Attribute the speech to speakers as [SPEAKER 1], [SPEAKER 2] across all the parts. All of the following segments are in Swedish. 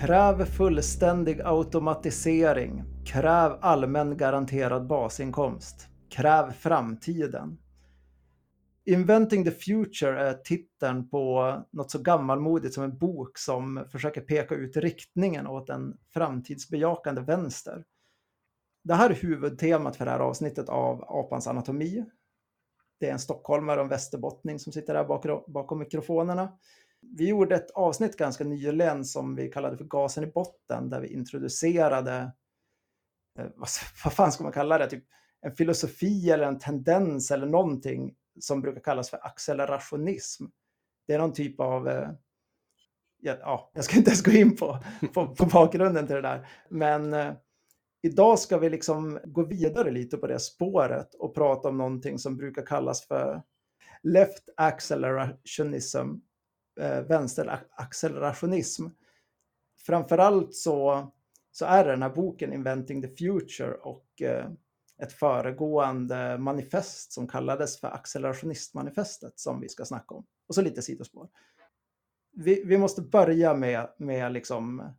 [SPEAKER 1] Kräv fullständig automatisering. Kräv allmän garanterad basinkomst. Kräv framtiden. Inventing the Future är titeln på något så gammalmodigt som en bok som försöker peka ut riktningen åt en framtidsbejakande vänster. Det här är huvudtemat för det här avsnittet av Apans anatomi. Det är en stockholmare och en västerbottning som sitter där bakom mikrofonerna. Vi gjorde ett avsnitt ganska nyligen som vi kallade för Gasen i botten där vi introducerade, eh, vad fan ska man kalla det, typ en filosofi eller en tendens eller någonting som brukar kallas för accelerationism. Det är någon typ av, eh, ja, jag ska inte ens gå in på, på, på bakgrunden till det där, men eh, idag ska vi liksom gå vidare lite på det spåret och prata om någonting som brukar kallas för left accelerationism, eh, vänsteraccelerationism. Framförallt så, så är den här boken Inventing the Future och eh, ett föregående manifest som kallades för accelerationistmanifestet som vi ska snacka om. Och så lite sidospår. Vi, vi måste börja med, med liksom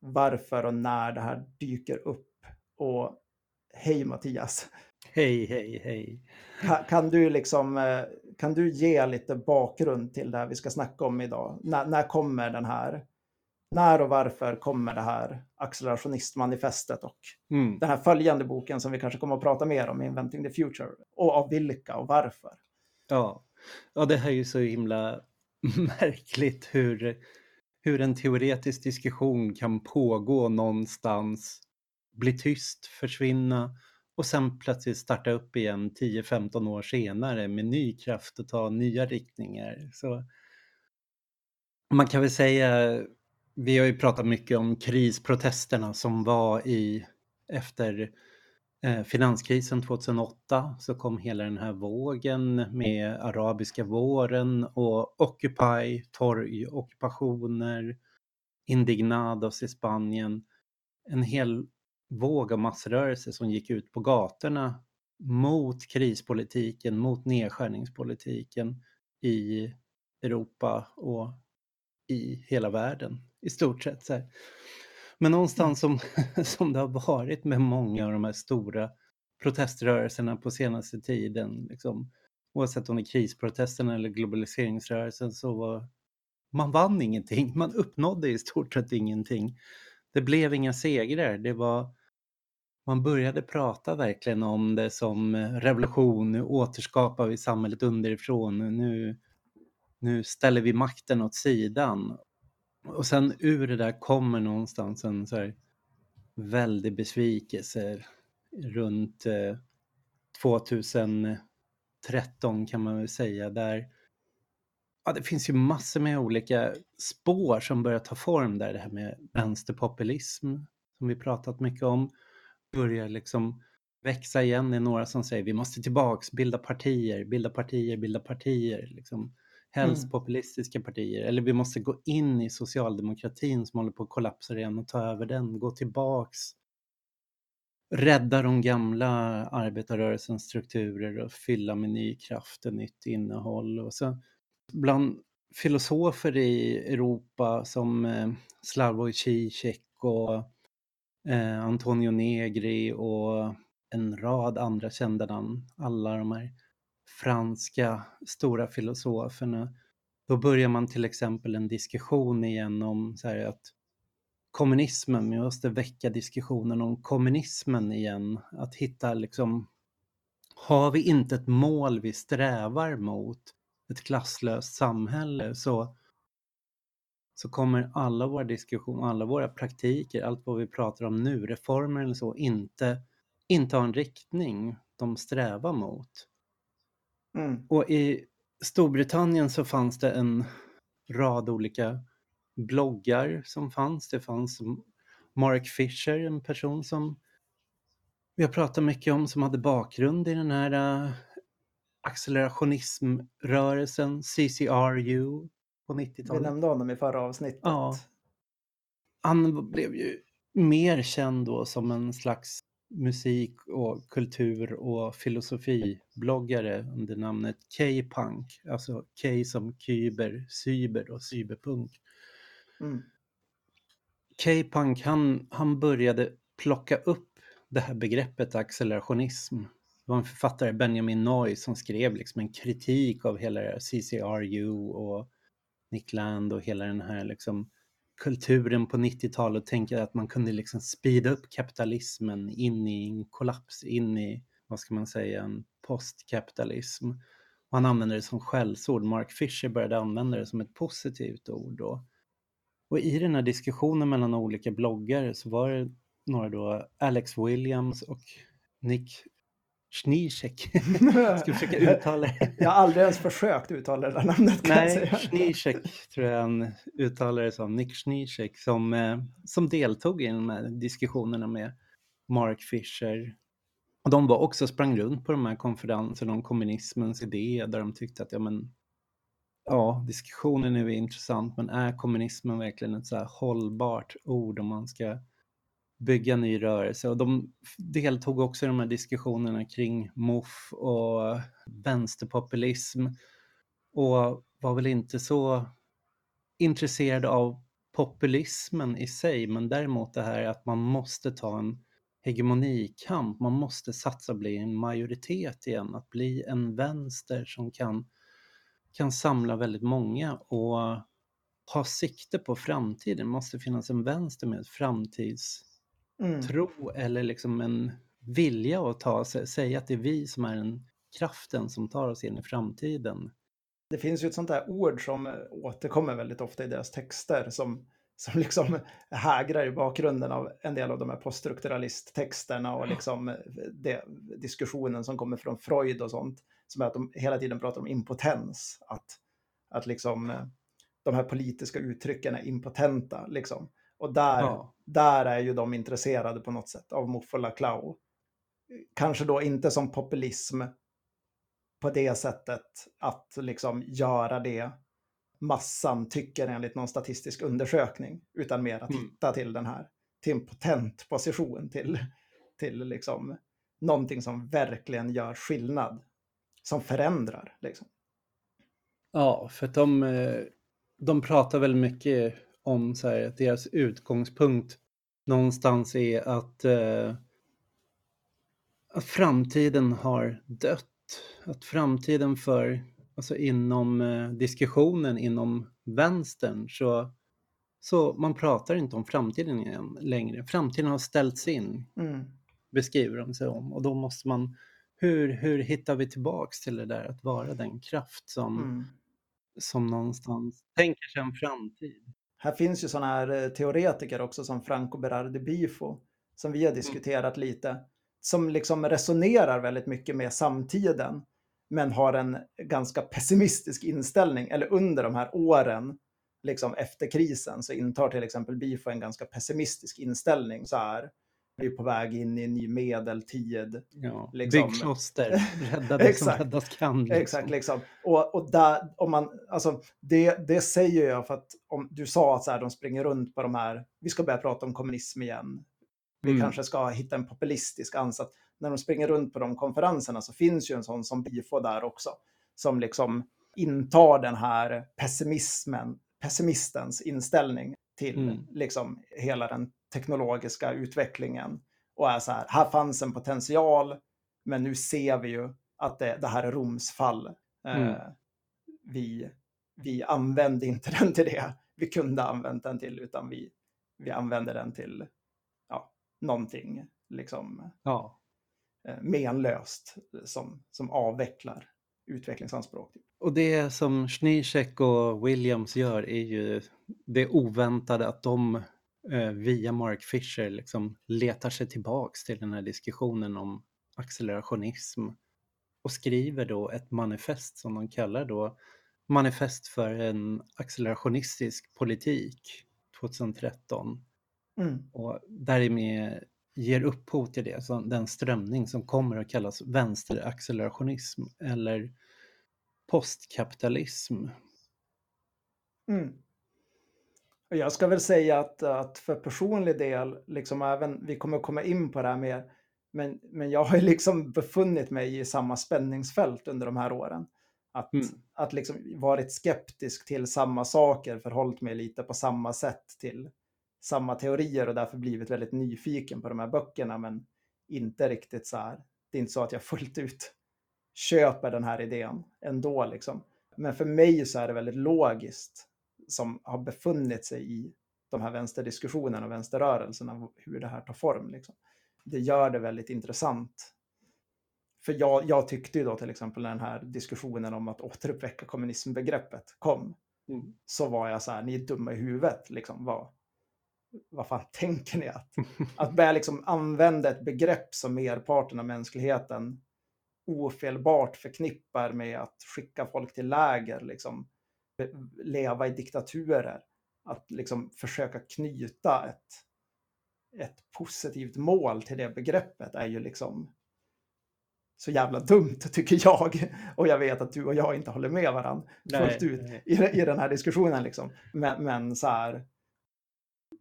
[SPEAKER 1] varför och när det här dyker upp. Och hej Mattias!
[SPEAKER 2] Hej, hej, hej!
[SPEAKER 1] Kan, kan, du liksom, eh, kan du ge lite bakgrund till det vi ska snacka om idag? När, när kommer den här när och varför kommer det här accelerationistmanifestet och mm. den här följande boken som vi kanske kommer att prata mer om, Inventing the Future, och av vilka och varför?
[SPEAKER 2] Ja, ja det här är ju så himla märkligt hur, hur en teoretisk diskussion kan pågå någonstans, bli tyst, försvinna och sen plötsligt starta upp igen 10-15 år senare med ny kraft och ta nya riktningar. Så man kan väl säga vi har ju pratat mycket om krisprotesterna som var i efter eh, finanskrisen 2008 så kom hela den här vågen med arabiska våren och Occupy, torg, ockupationer, Indignados i Spanien. En hel våg av massrörelser som gick ut på gatorna mot krispolitiken, mot nedskärningspolitiken i Europa och i hela världen i stort sett. Så här. Men någonstans som, som det har varit med många av de här stora proteströrelserna på senaste tiden, liksom, oavsett om det är krisprotesterna eller globaliseringsrörelsen, så var man vann ingenting. Man uppnådde i stort sett ingenting. Det blev inga segrar. Det var, man började prata verkligen om det som eh, revolution, nu återskapar vi samhället underifrån, nu, nu ställer vi makten åt sidan. Och sen ur det där kommer någonstans en så här väldig besvikelse runt eh, 2013 kan man väl säga där ja, det finns ju massor med olika spår som börjar ta form där. Det här med vänsterpopulism som vi pratat mycket om börjar liksom växa igen. Är några som säger vi måste tillbaks, bilda partier, bilda partier, bilda partier. Liksom helst mm. populistiska partier. Eller vi måste gå in i socialdemokratin som håller på att kollapsa igen och ta över den, gå tillbaks. Rädda de gamla arbetarrörelsens strukturer och fylla med ny kraft och nytt innehåll. Och så bland filosofer i Europa som eh, Slavoj Zizek och eh, Antonio Negri och en rad andra kända namn, alla de här franska stora filosoferna, då börjar man till exempel en diskussion igen om så här att kommunismen, vi måste väcka diskussionen om kommunismen igen, att hitta liksom, har vi inte ett mål vi strävar mot, ett klasslöst samhälle, så, så kommer alla våra diskussioner, alla våra praktiker, allt vad vi pratar om nu, reformer eller så, inte, inte ha en riktning de strävar mot. Mm. Och i Storbritannien så fanns det en rad olika bloggar som fanns. Det fanns Mark Fisher, en person som vi har pratat mycket om, som hade bakgrund i den här uh, accelerationismrörelsen, CCRU på 90-talet.
[SPEAKER 1] Vi nämnde honom i förra avsnittet.
[SPEAKER 2] Ja. Han blev ju mer känd då som en slags musik och kultur och filosofibloggare under namnet K-punk, alltså K som kyber, cyber och cyberpunk. Mm. K-Punk han, han började plocka upp det här begreppet accelerationism. Det var en författare, Benjamin Noy, som skrev liksom en kritik av hela CCRU och Nick Land och hela den här liksom kulturen på 90-talet och tänker att man kunde liksom speeda upp kapitalismen in i en kollaps, in i, vad ska man säga, en postkapitalism. Och han använder det som skällsord. Mark Fisher började använda det som ett positivt ord då. Och i den här diskussionen mellan olika bloggare så var det några då, Alex Williams och Nick Schneeschek. Ska försöka uttala det.
[SPEAKER 1] Jag har aldrig ens försökt uttala det där namnet
[SPEAKER 2] Nej. Schneeschek tror jag han uttalar det som. Nick Schneeschek som, eh, som deltog i de här diskussionerna med Mark Fisher. Och de var också sprang runt på de här konferenserna om kommunismens idé där de tyckte att ja men ja, diskussionen är intressant men är kommunismen verkligen ett så här hållbart ord om man ska bygga ny rörelse och de deltog också i de här diskussionerna kring MOF och vänsterpopulism och var väl inte så intresserade av populismen i sig men däremot det här att man måste ta en hegemonikamp, man måste satsa bli en majoritet igen, att bli en vänster som kan, kan samla väldigt många och ha sikte på framtiden. Det måste finnas en vänster med framtids
[SPEAKER 1] Mm.
[SPEAKER 2] tro eller liksom en vilja att ta säga att det är vi som är den kraften som tar oss in i framtiden.
[SPEAKER 1] Det finns ju ett sånt där ord som återkommer väldigt ofta i deras texter som, som liksom hägrar i bakgrunden av en del av de här poststrukturalisttexterna och liksom eh, det, diskussionen som kommer från Freud och sånt. Som är att de hela tiden pratar om impotens. Att, att liksom eh, de här politiska uttrycken är impotenta. Liksom. Och där,
[SPEAKER 2] Ja.
[SPEAKER 1] där är ju de intresserade på något sätt av Moff och Laclau. Kanske då inte som populism på det sättet att liksom göra det massan tycker enligt någon statistisk undersökning, utan mer att
[SPEAKER 2] Mm.
[SPEAKER 1] hitta till den här, till en potent position, till, till liksom någonting som verkligen gör skillnad, som förändrar. Liksom.
[SPEAKER 2] Ja, för att de, eh, de pratar väldigt mycket om så här, deras utgångspunkt någonstans är att, eh, att framtiden har dött. Att framtiden för, alltså inom eh, diskussionen inom vänstern så, så man pratar inte om framtiden igen längre. Framtiden har ställts in,
[SPEAKER 1] Mm.
[SPEAKER 2] beskriver de sig om. Och då måste man, hur, hur hittar vi tillbaks till det där att vara den kraft som,
[SPEAKER 1] Mm.
[SPEAKER 2] som någonstans tänker sig en framtid.
[SPEAKER 1] Här finns ju sådana här eh, teoretiker också som Franco Berardi Bifo, som vi har diskuterat lite, som liksom resonerar väldigt mycket med samtiden, men har en ganska pessimistisk inställning, eller under de här åren, liksom efter krisen, så intar till exempel Bifo en ganska pessimistisk inställning så här. Vi är på väg in i en ny medeltid.
[SPEAKER 2] Ja.
[SPEAKER 1] Liksom-
[SPEAKER 2] Bygg kloster, rädda det som räddas kan. Liksom.
[SPEAKER 1] Exakt, liksom. Och, och där, om man, alltså, det, det säger jag för att om du sa att så här, de springer runt på de här, vi ska börja prata om kommunism igen. Vi
[SPEAKER 2] Mm.
[SPEAKER 1] kanske ska hitta en populistisk ansats. När de springer runt på de konferenserna så finns ju en sån som Bifo där också. Som liksom intar den här pessimismen, pessimistens inställning till
[SPEAKER 2] Mm.
[SPEAKER 1] liksom hela den teknologiska utvecklingen. Och är så här, här fanns en potential, men nu ser vi ju att det, det här är Roms fall. Eh,
[SPEAKER 2] Mm.
[SPEAKER 1] vi, vi använde inte den till det vi kunde använt den till, utan vi, vi använde den till ja, någonting liksom,
[SPEAKER 2] Ja.
[SPEAKER 1] eh, menlöst som, som avvecklar utvecklingsanspråk. Typ.
[SPEAKER 2] Och det som Schneecheck och Williams gör är ju det oväntade att de eh, via Mark Fisher liksom letar sig tillbaks till den här diskussionen om accelerationism och skriver då ett manifest som de kallar då Manifest för en accelerationistisk politik 2013
[SPEAKER 1] Mm.
[SPEAKER 2] och därmed ger upphov till det, så den strömning som kommer att kallas vänsteraccelerationism eller postkapitalism.
[SPEAKER 1] Mm. Jag ska väl säga att, att för personlig del, liksom även, vi kommer komma in på det här mer, men, men jag har ju liksom befunnit mig i samma spänningsfält under de här åren. Att,
[SPEAKER 2] Mm.
[SPEAKER 1] att liksom varit skeptisk till samma saker, förhållit mig lite på samma sätt till, samma teorier och därför blivit väldigt nyfiken på de här böckerna men inte riktigt så här. Det är inte så att jag fullt ut köper den här idén ändå liksom. Men för mig så är det väldigt logiskt som har befunnit sig i de här vänsterdiskussionerna och vänsterrörelserna, hur det här tar form. Liksom. Det gör det väldigt intressant. För jag, jag tyckte ju då till exempel när den här diskussionen om att återuppväcka kommunismbegreppet kom, mm. så var jag så här, ni är dumma i huvudet, liksom, vad, vad fan tänker ni att? Att börja liksom använda ett begrepp som merparten av mänskligheten ofelbart förknippar med att skicka folk till läger, liksom, leva i diktaturer. Att liksom försöka knyta ett, ett positivt mål till det begreppet är ju liksom så jävla dumt tycker jag. Och jag vet att du och jag inte håller med varandra fullt ut i, i den här diskussionen. Liksom. Men, men så här,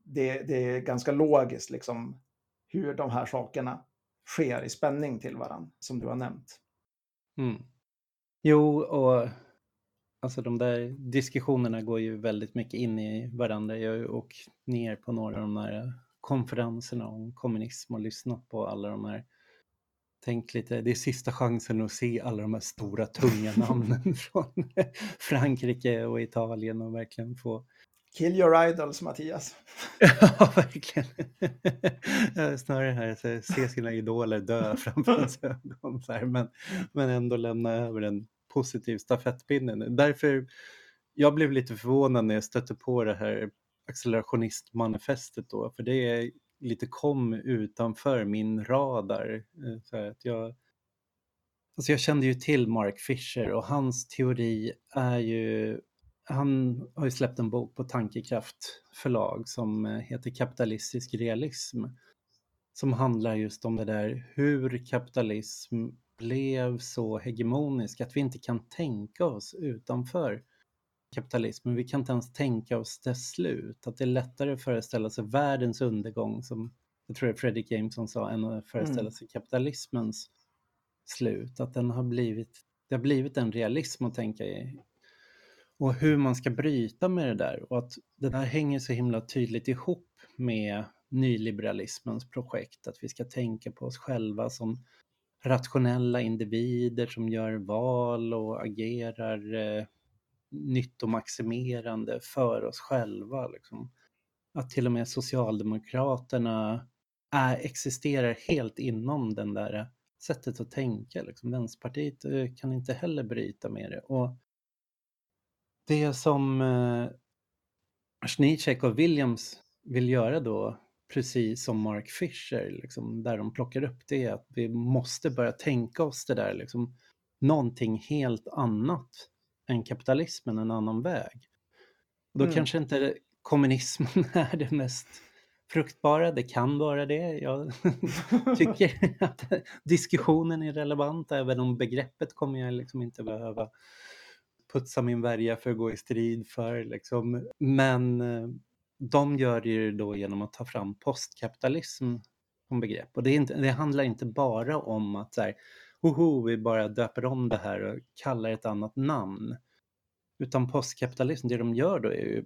[SPEAKER 1] det, det, är ganska logiskt liksom, hur de här sakerna sker i spänning till varandra, som du har nämnt.
[SPEAKER 2] Mm. Jo, och alltså de där diskussionerna går ju väldigt mycket in i varandra. Jag har ju åkt ner på några av de här konferenserna om kommunism och lyssnat på alla de här Tänk lite, det är sista chansen att se alla de här stora tunga namnen från Frankrike och Italien och verkligen få
[SPEAKER 1] Kill your idols, Mattias.
[SPEAKER 2] ja, verkligen. Snarare här se sina idoler dö framför ens ögon. Men, men ändå lämna över en positiv stafettpinne. Därför, jag blev lite förvånad när jag stötte på det här accelerationistmanifestet då, för det är lite kom utanför min radar. Eh, så att jag, alltså jag kände ju till Mark Fisher och hans teori är ju han har ju släppt en bok på Tankekraft förlag som eh, heter Kapitalistisk realism. Som handlar just om det där hur kapitalism blev så hegemonisk att vi inte kan tänka oss utanför kapitalismen. Vi kan inte ens tänka oss dess slut. Att det är lättare att föreställa sig världens undergång som jag tror det är Fredrik Jameson sa än att föreställa mm. sig kapitalismens slut. Att den har blivit, det har blivit en realism att tänka i och hur man ska bryta med det där och att det där hänger så himla tydligt ihop med nyliberalismens projekt, att vi ska tänka på oss själva som rationella individer som gör val och agerar eh, nyttomaximerande för oss själva. Liksom. Att till och med Socialdemokraterna är, existerar helt inom den där eh, sättet att tänka. Liksom. Vänsterpartiet eh, kan inte heller bryta med det. Och det som eh, Schneecheck och Williams vill göra då, precis som Mark Fisher, liksom, där de plockar upp det, att vi måste börja tänka oss det där, liksom, någonting helt annat än kapitalismen, en annan väg. Och då mm. kanske inte kommunismen är det mest fruktbara, det kan vara det. Jag tycker att diskussionen är relevant, även om begreppet kommer jag liksom inte behöva putsa min värja för att gå i strid för. Liksom. Men eh, de gör det ju då genom att ta fram postkapitalism som begrepp. Och det, inte, det handlar inte bara om att så här, hoho, vi bara döper om det här och kallar ett annat namn. Utan postkapitalism, det de gör då är ju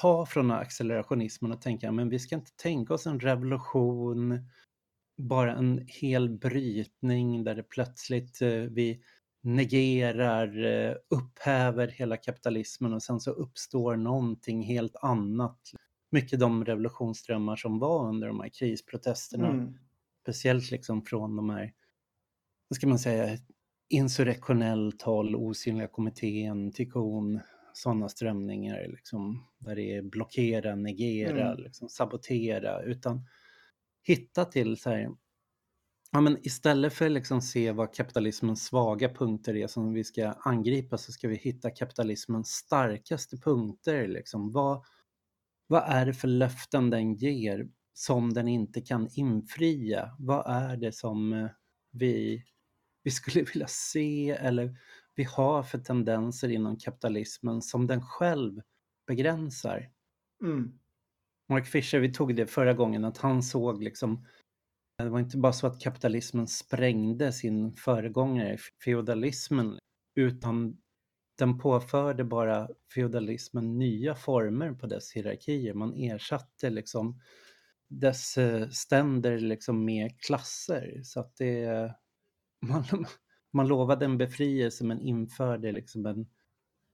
[SPEAKER 2] ta från accelerationismen och tänka, men vi ska inte tänka oss en revolution, bara en hel brytning där det plötsligt eh, vi negerar, eh, upphäver hela kapitalismen och sen så uppstår någonting helt annat. Mycket de revolutionsströmmar som var under de här krisprotesterna. Mm. Speciellt liksom från de här, vad ska man säga, insurrektionellt håll, osynliga kommittén, Tikkun, sådana strömningar liksom, där det är blockera, negera, mm. liksom, sabotera, utan hitta till så här, Ja, men istället för att liksom se vad kapitalismens svaga punkter är som vi ska angripa så ska vi hitta kapitalismens starkaste punkter. Liksom. Vad, vad är det för löften den ger som den inte kan infria? Vad är det som eh, vi, vi skulle vilja se eller vi har för tendenser inom kapitalismen som den själv begränsar? Mm. Mark Fisher, vi tog det förra gången, att han såg liksom det var inte bara så att kapitalismen sprängde sin föregångare, feodalismen, utan den påförde bara feodalismen nya former på dess hierarkier. Man ersatte liksom dess eh, ständer liksom med klasser. Så att det, man, man lovade en befrielse men införde liksom en,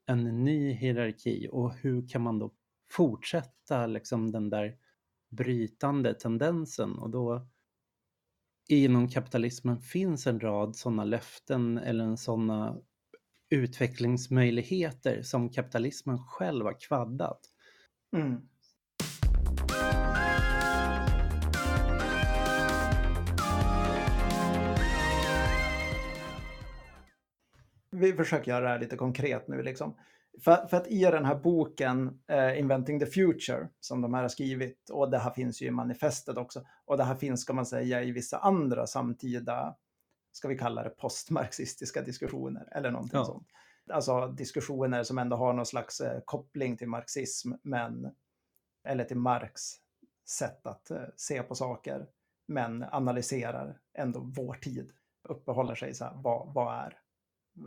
[SPEAKER 2] en ny hierarki. Och hur kan man då fortsätta liksom den där brytande tendensen? Och då inom kapitalismen finns en rad sådana löften eller sådana utvecklingsmöjligheter som kapitalismen själv har kvaddat. Mm.
[SPEAKER 1] Vi försöker göra det här lite konkret nu. Liksom. För, för, att i den här boken eh, Inventing the Future som de här har skrivit och det här finns ju i manifestet också och det här finns ska man säga i vissa andra samtida, ska vi kalla det postmarxistiska diskussioner eller någonting ja. sånt. Alltså diskussioner som ändå har någon slags eh, koppling till marxism men eller till Marx sätt att eh, se på saker men analyserar ändå vår tid, uppehåller sig så här, vad, vad är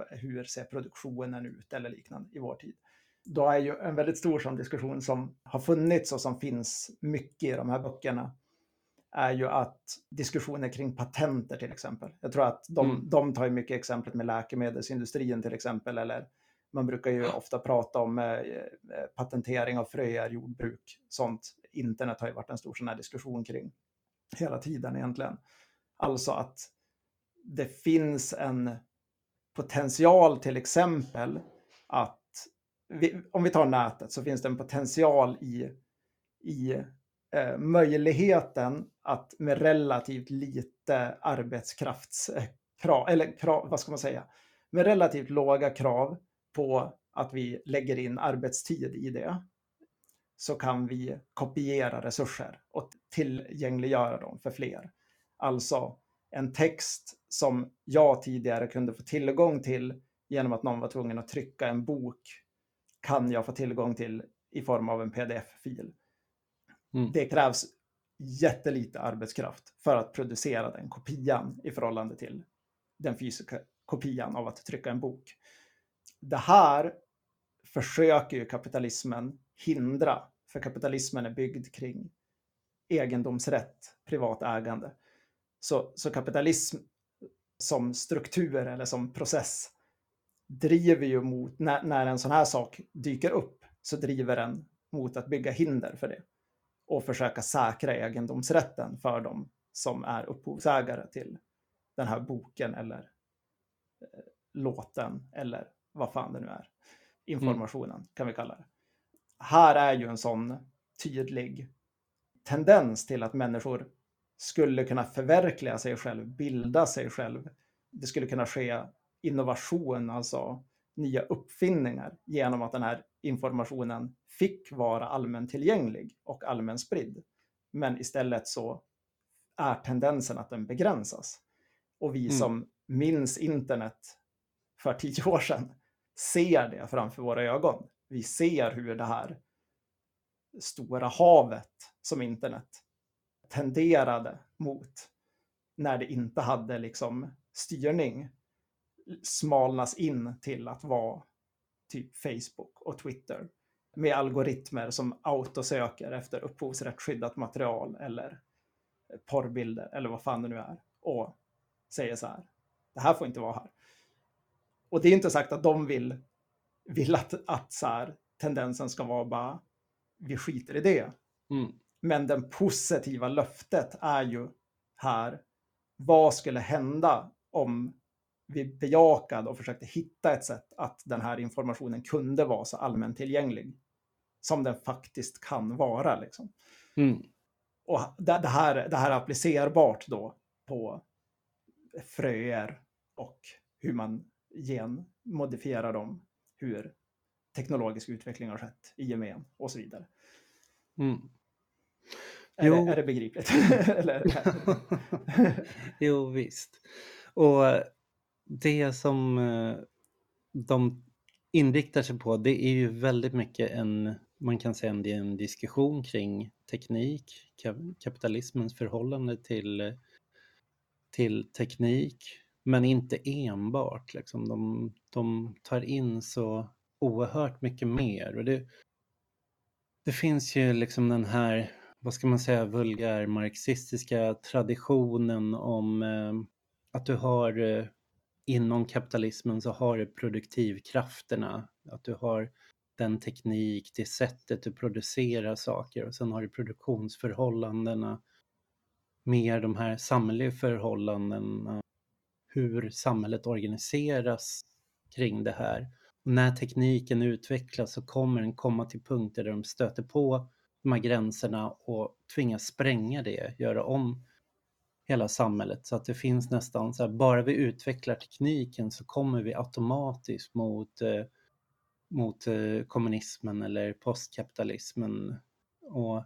[SPEAKER 1] hur ser produktionen ut eller liknande i vår tid. Då är ju en väldigt stor sån diskussion som har funnits och som finns mycket i de här böckerna är ju att diskussioner kring patenter till exempel. Jag tror att de, mm. de tar ju mycket exemplet med läkemedelsindustrin till exempel eller man brukar ju ofta prata om eh, eh, patentering av fröer, jordbruk, sånt. Internet har ju varit en stor sån här diskussion kring hela tiden egentligen. Alltså att det finns en potential till exempel att, vi, om vi tar nätet, så finns det en potential i, i eh, möjligheten att med relativt lite arbetskraftskrav, eh, eller krav, vad ska man säga, med relativt låga krav på att vi lägger in arbetstid i det, så kan vi kopiera resurser och tillgängliggöra dem för fler. Alltså en text som jag tidigare kunde få tillgång till genom att någon var tvungen att trycka en bok kan jag få tillgång till i form av en pdf-fil. Mm. Det krävs jättelite arbetskraft för att producera den kopian i förhållande till den fysiska kopian av att trycka en bok. Det här försöker ju kapitalismen hindra, för kapitalismen är byggd kring egendomsrätt, privat ägande. Så, så kapitalism som struktur eller som process driver ju mot, när, när en sån här sak dyker upp, så driver den mot att bygga hinder för det och försöka säkra egendomsrätten för dem som är upphovsägare till den här boken eller eh, låten eller vad fan det nu är. Informationen mm. kan vi kalla det. Här är ju en sån tydlig tendens till att människor skulle kunna förverkliga sig själv, bilda sig själv. Det skulle kunna ske innovation, alltså nya uppfinningar genom att den här informationen fick vara allmän tillgänglig och allmän spridd. Men istället så är tendensen att den begränsas. Och vi mm. som minns internet för tio år sedan ser det framför våra ögon. Vi ser hur det här stora havet som internet tenderade mot när det inte hade liksom styrning smalnas in till att vara typ Facebook och Twitter med algoritmer som autosöker efter upphovsrättsskyddat material eller porrbilder eller vad fan det nu är och säger så här. Det här får inte vara här. Och det är inte sagt att de vill, vill att, att så här, tendensen ska vara bara vi skiter i det. Mm. Men den positiva löftet är ju här, vad skulle hända om vi bejakade och försökte hitta ett sätt att den här informationen kunde vara så allmänt tillgänglig som den faktiskt kan vara. Liksom. Mm. Och det, det, här, det här är applicerbart då på fröer och hur man genmodifierar dem, hur teknologisk utveckling har skett i gemen och så vidare. Mm. Är, jo. Det, är det begripligt?
[SPEAKER 2] jo, visst. Och det som eh, de inriktar sig på, det är ju väldigt mycket en, man kan säga det är en diskussion kring teknik, kapitalismens förhållande till, till teknik Men inte enbart. Liksom. De, de tar in så oerhört mycket mer. Och det, det finns ju liksom den här, vad ska man säga, vulgär marxistiska traditionen om eh, att du har eh, inom kapitalismen så har du produktivkrafterna, att du har den teknik, det sättet du producerar saker och sen har du produktionsförhållandena, mer de här samhälleliga förhållandena, eh, hur samhället organiseras kring det här. Och när tekniken utvecklas så kommer den komma till punkter där de stöter på de här gränserna och tvingas spränga det, göra om hela samhället så att det finns nästan så här, bara vi utvecklar tekniken så kommer vi automatiskt mot, eh, mot eh, kommunismen eller postkapitalismen. Och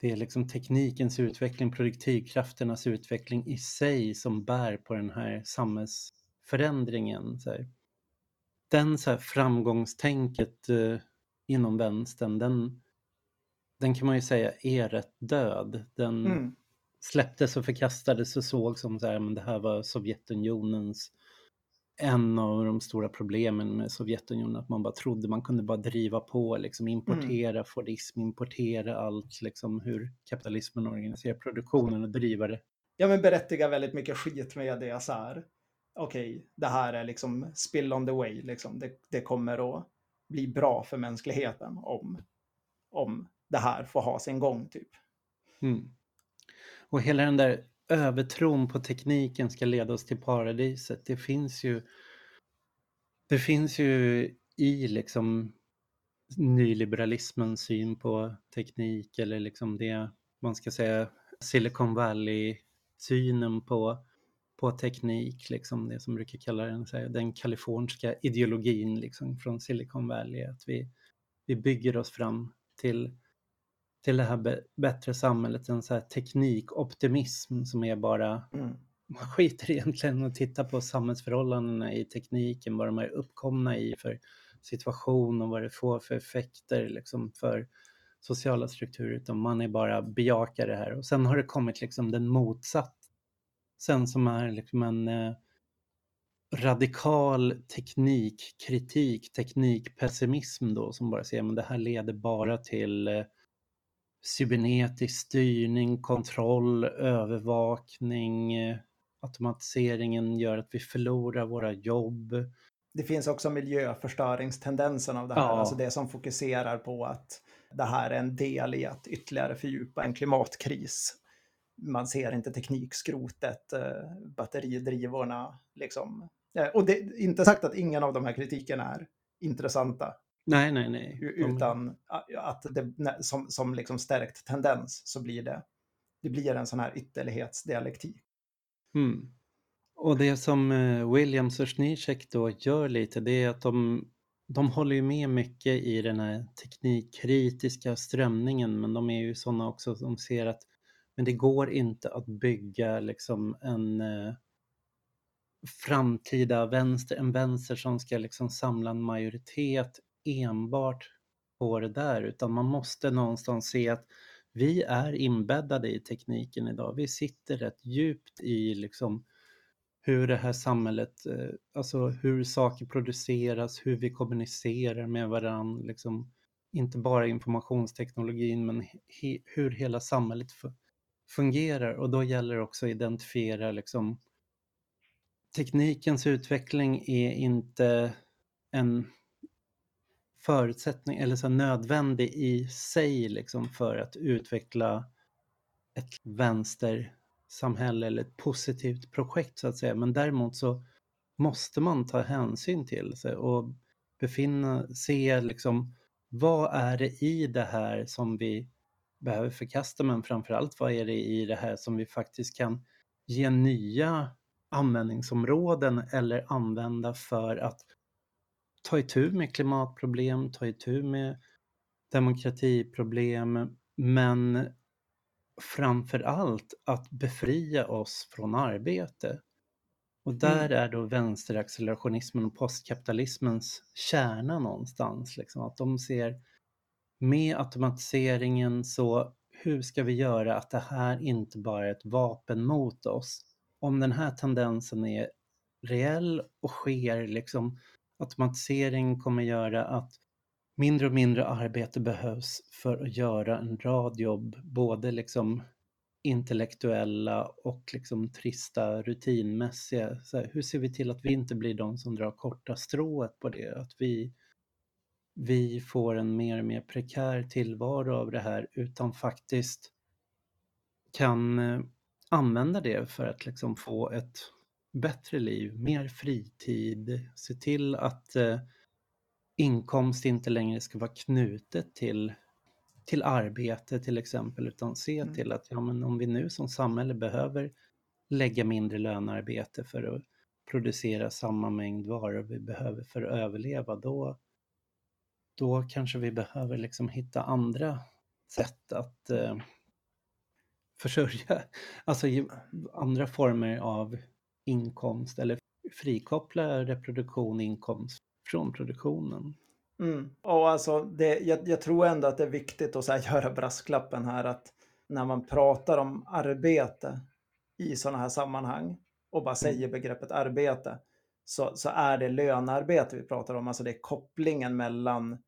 [SPEAKER 2] det är liksom teknikens utveckling, produktivkrafternas utveckling i sig som bär på den här samhällsförändringen. Så här. Den så här framgångstänket eh, inom vänstern, den, den kan man ju säga är rätt död. Den, mm släpptes och förkastades och såg som så här, men det här var Sovjetunionens en av de stora problemen med Sovjetunionen, att man bara trodde man kunde bara driva på, liksom importera mm. Fordism, importera allt, liksom hur kapitalismen organiserar produktionen och driva det.
[SPEAKER 1] Ja, men berättiga väldigt mycket skit med det så här. Okej, okay, det här är liksom spill on the way, liksom. Det, det kommer att bli bra för mänskligheten om, om det här får ha sin gång, typ.
[SPEAKER 2] Mm. Och hela den där övertron på tekniken ska leda oss till paradiset. Det finns ju, det finns ju i liksom nyliberalismens syn på teknik eller liksom det man ska säga Silicon Valley-synen på, på teknik, liksom det som brukar kalla den, här, den kaliforniska ideologin liksom från Silicon Valley, att vi, vi bygger oss fram till till det här bättre samhället, en så här teknikoptimism som är bara, mm. man skiter egentligen att titta på samhällsförhållandena i tekniken, vad de är uppkomna i för situation och vad det får för effekter liksom för sociala strukturer, utan man är bara bejakar det här. Och sen har det kommit liksom den motsatt, sen som är liksom en eh, radikal teknikkritik, teknikpessimism då, som bara säger att det här leder bara till eh, cybernetisk styrning, kontroll, övervakning, automatiseringen gör att vi förlorar våra jobb.
[SPEAKER 1] Det finns också miljöförstöringstendensen av det här, ja. alltså det som fokuserar på att det här är en del i att ytterligare fördjupa en klimatkris. Man ser inte teknikskrotet, eh, batteridrivorna, liksom. Eh, och det är inte sagt att ingen av de här kritikerna är intressanta.
[SPEAKER 2] Nej, nej, nej.
[SPEAKER 1] Utan att det som, som liksom stärkt tendens så blir det, det blir en sån här ytterlighetsdialektik.
[SPEAKER 2] Mm. Och det som eh, Williams och Znicek då gör lite, det är att de, de håller ju med mycket i den här teknikkritiska strömningen, men de är ju sådana också som ser att men det går inte att bygga liksom en eh, framtida vänster, en vänster som ska liksom samla en majoritet enbart på det där utan man måste någonstans se att vi är inbäddade i tekniken idag. Vi sitter rätt djupt i liksom hur det här samhället, eh, alltså hur saker produceras, hur vi kommunicerar med varandra, liksom inte bara informationsteknologin men he, hur hela samhället fungerar och då gäller det också att identifiera liksom teknikens utveckling är inte en förutsättning eller så nödvändig i sig liksom för att utveckla ett vänstersamhälle eller ett positivt projekt så att säga. Men däremot så måste man ta hänsyn till sig och befinna, se liksom vad är det i det här som vi behöver förkasta men framförallt vad är det i det här som vi faktiskt kan ge nya användningsområden eller använda för att ta itu med klimatproblem, ta itu med demokratiproblem, men framför allt att befria oss från arbete. Och där mm. är då vänsteraccelerationismen och postkapitalismens kärna någonstans. Liksom, att de ser med automatiseringen så hur ska vi göra att det här inte bara är ett vapen mot oss? Om den här tendensen är reell och sker liksom. Automatisering kommer göra att mindre och mindre arbete behövs för att göra en rad jobb, både liksom intellektuella och liksom trista rutinmässiga. Så här, hur ser vi till att vi inte blir de som drar korta strået på det? Att vi, vi får en mer och mer prekär tillvaro av det här utan faktiskt kan eh, använda det för att liksom få ett bättre liv, mer fritid, se till att eh, inkomst inte längre ska vara knutet till, till arbete till exempel, utan se mm. till att ja, men om vi nu som samhälle behöver lägga mindre lönearbete för att producera samma mängd varor vi behöver för att överleva, då, då kanske vi behöver liksom hitta andra sätt att eh, försörja, alltså andra former av inkomst eller frikoppla reproduktion inkomst från produktionen.
[SPEAKER 1] Mm. Och alltså det, jag, jag, tror ändå att det är viktigt att här, göra brasklappen här att när man pratar om arbete i sådana här sammanhang och bara säger mm. begreppet arbete så, så är det lönearbete vi pratar om. Alltså det är kopplingen mellan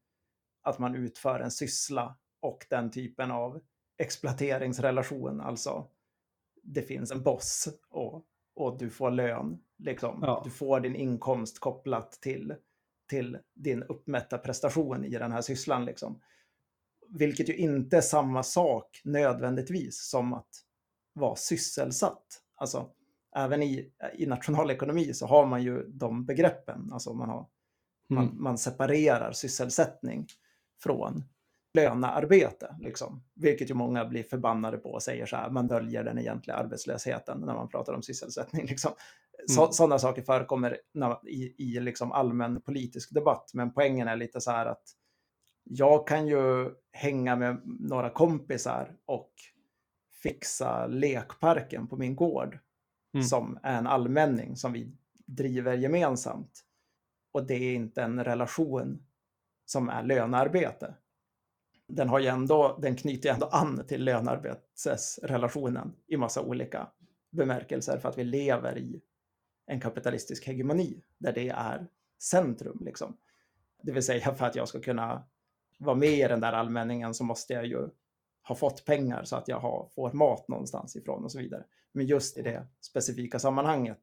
[SPEAKER 1] att man utför en syssla och den typen av exploateringsrelation. Alltså det finns en boss och, och du får lön. Liksom. Ja. Du får din inkomst kopplat till till din uppmätta prestation i den här sysslan. Liksom. Vilket ju inte är samma sak nödvändigtvis som att vara sysselsatt. Alltså, även i, i nationalekonomi så har man ju de begreppen. Alltså man, har, mm. man, man separerar sysselsättning från lönearbete. Liksom. Vilket ju många blir förbannade på och säger så här, man döljer den egentliga arbetslösheten när man pratar om sysselsättning. Liksom. Så, mm. Sådana saker förekommer i, i liksom allmän politisk debatt, men poängen är lite så här att jag kan ju hänga med några kompisar och fixa lekparken på min gård mm. som är en allmänning som vi driver gemensamt. Och det är inte en relation som är lönearbete. Den, har ju ändå, den knyter ju ändå an till lönearbetsrelationen i massa olika bemärkelser för att vi lever i en kapitalistisk hegemoni där det är centrum. Liksom. Det vill säga för att jag ska kunna vara med i den där allmänningen så måste jag ju ha fått pengar så att jag har, får mat någonstans ifrån och så vidare. Men just i det specifika sammanhanget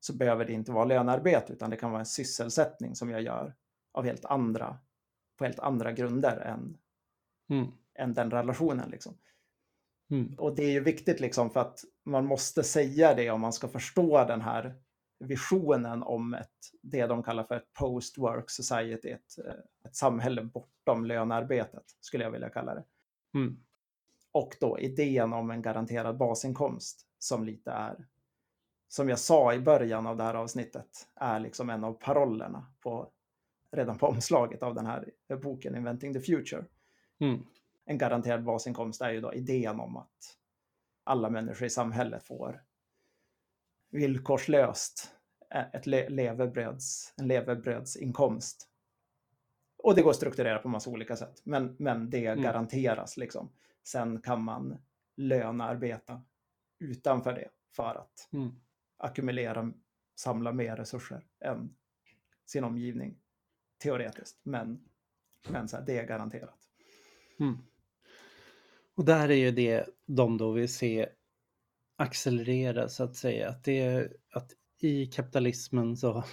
[SPEAKER 1] så behöver det inte vara lönearbete utan det kan vara en sysselsättning som jag gör av helt andra, på helt andra grunder än, mm. än den relationen. Liksom. Mm. Och det är ju viktigt liksom för att man måste säga det om man ska förstå den här visionen om ett, det de kallar för ett post-work society, ett, ett samhälle bortom lönearbetet, skulle jag vilja kalla det. Mm. Och då idén om en garanterad basinkomst som lite är, som jag sa i början av det här avsnittet, är liksom en av parollerna på, redan på omslaget av den här boken Inventing the Future. Mm. En garanterad basinkomst är ju då idén om att alla människor i samhället får villkorslöst ett levebröds, en levebrödsinkomst. Och det går att strukturera på massa olika sätt, men, men det mm. garanteras. Liksom. Sen kan man lönearbeta utanför det för att mm. ackumulera, samla mer resurser än sin omgivning, teoretiskt. Men, men så här, det är garanterat. Mm.
[SPEAKER 2] Och där är ju det de då vill se accelerera så att säga. Att, det, att i kapitalismen så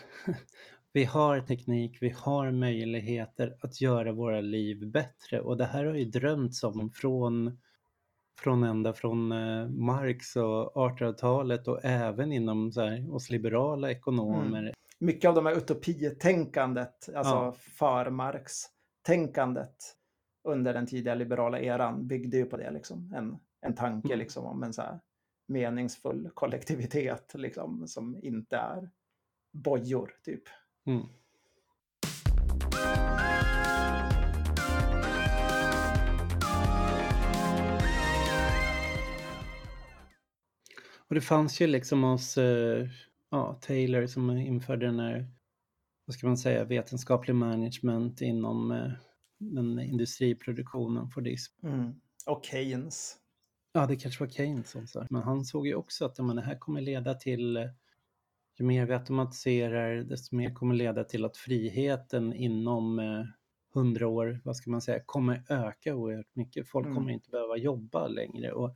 [SPEAKER 2] vi har teknik, vi har möjligheter att göra våra liv bättre och det här har ju drömts om från, från ända från eh, Marx och 1800-talet och även inom så här, oss liberala ekonomer. Mm.
[SPEAKER 1] Mycket av de här utopietänkandet, alltså ja. för Marx-tänkandet under den tidiga liberala eran byggde ju på det, liksom. en, en tanke mm. liksom, om en så här meningsfull kollektivitet liksom, som inte är bojor typ. Mm.
[SPEAKER 2] Och det fanns ju liksom hos uh, ja, Taylor som införde den här, vad ska man säga, vetenskaplig management inom uh, den industriproduktionen för disp. Mm.
[SPEAKER 1] Och Keynes.
[SPEAKER 2] Ja, det kanske var Keynes som sa Men han såg ju också att men, det här kommer leda till ju mer vi automatiserar, desto mer kommer leda till att friheten inom eh, hundra år, vad ska man säga, kommer öka oerhört mycket. Folk
[SPEAKER 1] Mm.
[SPEAKER 2] kommer inte behöva jobba längre. Och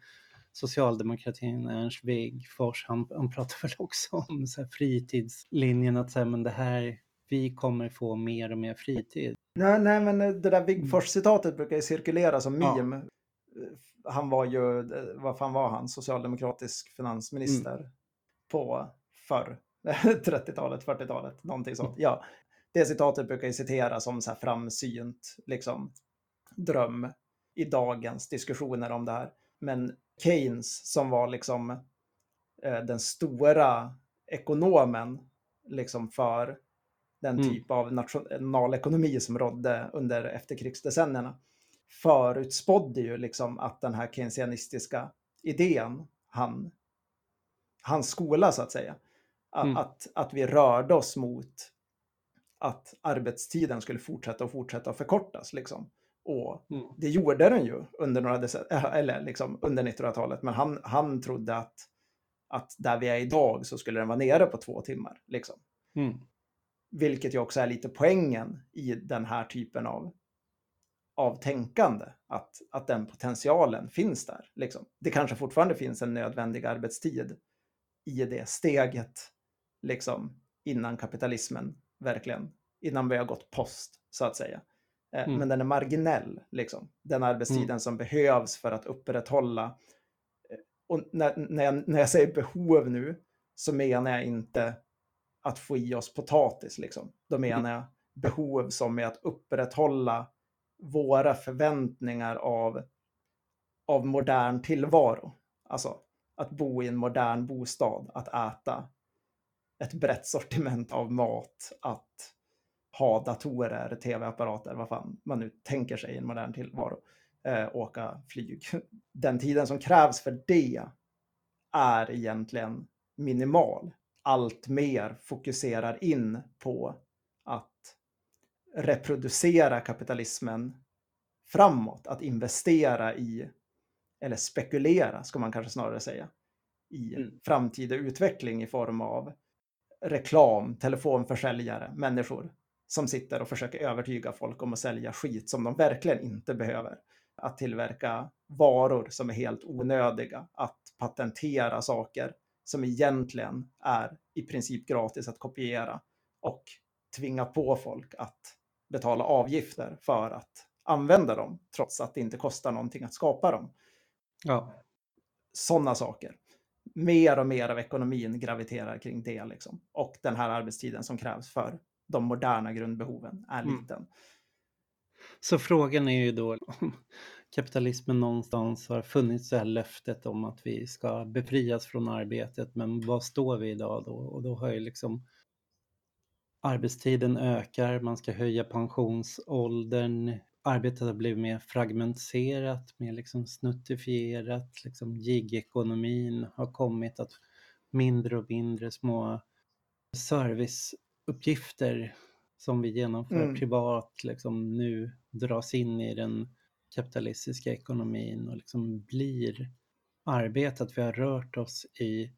[SPEAKER 2] socialdemokratin, Ernst Wigforss, han, han pratar väl också om så här fritidslinjen, att säga, men det här, vi kommer få mer och mer fritid.
[SPEAKER 1] Nej, nej, men det där Wigforss-citatet brukar ju cirkulera som
[SPEAKER 2] Ja.
[SPEAKER 1] meme. Han var ju, vad fan var han, socialdemokratisk finansminister
[SPEAKER 2] Mm.
[SPEAKER 1] på förr. 30-talet, 40-talet, någonting sånt. Ja, det citatet brukar ju citeras som så här framsynt liksom, dröm i dagens diskussioner om det här. Men Keynes som var liksom eh, den stora ekonomen liksom för den
[SPEAKER 2] Mm.
[SPEAKER 1] typ av nationalekonomi som rådde under efterkrigsdecennierna förutspådde ju liksom att den här keynesianistiska idén, han, hans skola så att säga, att,
[SPEAKER 2] Mm.
[SPEAKER 1] att, att vi rörde oss mot att arbetstiden skulle fortsätta och fortsätta förkortas. Liksom. Och
[SPEAKER 2] Mm.
[SPEAKER 1] det gjorde den ju under, några eller liksom under 1900-talet, men han, han trodde att, att där vi är idag så skulle den vara nere på två timmar. Liksom.
[SPEAKER 2] Mm.
[SPEAKER 1] Vilket ju också är lite poängen i den här typen av, av tänkande. Att, att den potentialen finns där. Liksom. Det kanske fortfarande finns en nödvändig arbetstid i det steget. Liksom, innan kapitalismen verkligen, innan vi har gått post så att säga. Eh,
[SPEAKER 2] Mm.
[SPEAKER 1] Men den är marginell, liksom. den arbetstiden som behövs för att upprätthålla. eh, Och när, när, jag, när jag säger behov nu så menar jag inte att få i oss potatis. Liksom. Då menar jag behov som är att upprätthålla våra förväntningar av, av modern tillvaro. Alltså att bo i en modern bostad, att äta ett brett sortiment av mat, att ha datorer, tv-apparater, vad fan man nu tänker sig i en modern tillvaro. Eh, åka flyg. Den tiden som krävs för det är egentligen minimal. Allt mer fokuserar in på att reproducera kapitalismen framåt, att investera i, eller spekulera ska man kanske snarare säga, i
[SPEAKER 2] Mm.
[SPEAKER 1] framtida utveckling i form av reklam, telefonförsäljare, människor som sitter och försöker övertyga folk om att sälja skit som de verkligen inte behöver. Att tillverka varor som är helt onödiga, att patentera saker som egentligen är i princip gratis att kopiera och tvinga på folk att betala avgifter för att använda dem, trots att det inte kostar någonting att skapa dem.
[SPEAKER 2] Ja.
[SPEAKER 1] Sådana saker. Mer och mer av ekonomin graviterar kring det. Liksom. Och den här arbetstiden som krävs för de moderna grundbehoven är
[SPEAKER 2] Mm.
[SPEAKER 1] liten.
[SPEAKER 2] Så frågan är ju då om kapitalismen någonstans har funnits det här löftet om att vi ska befrias från arbetet, men vad står vi idag då? Och då har ju liksom arbetstiden ökar, man ska höja pensionsåldern, arbetet har blivit mer fragmentiserat, mer liksom snuttifierat, liksom gigekonomin har kommit att mindre och mindre små serviceuppgifter som vi genomför
[SPEAKER 1] Mm.
[SPEAKER 2] privat liksom nu dras in i den kapitalistiska ekonomin och liksom blir arbetat. Vi har rört oss i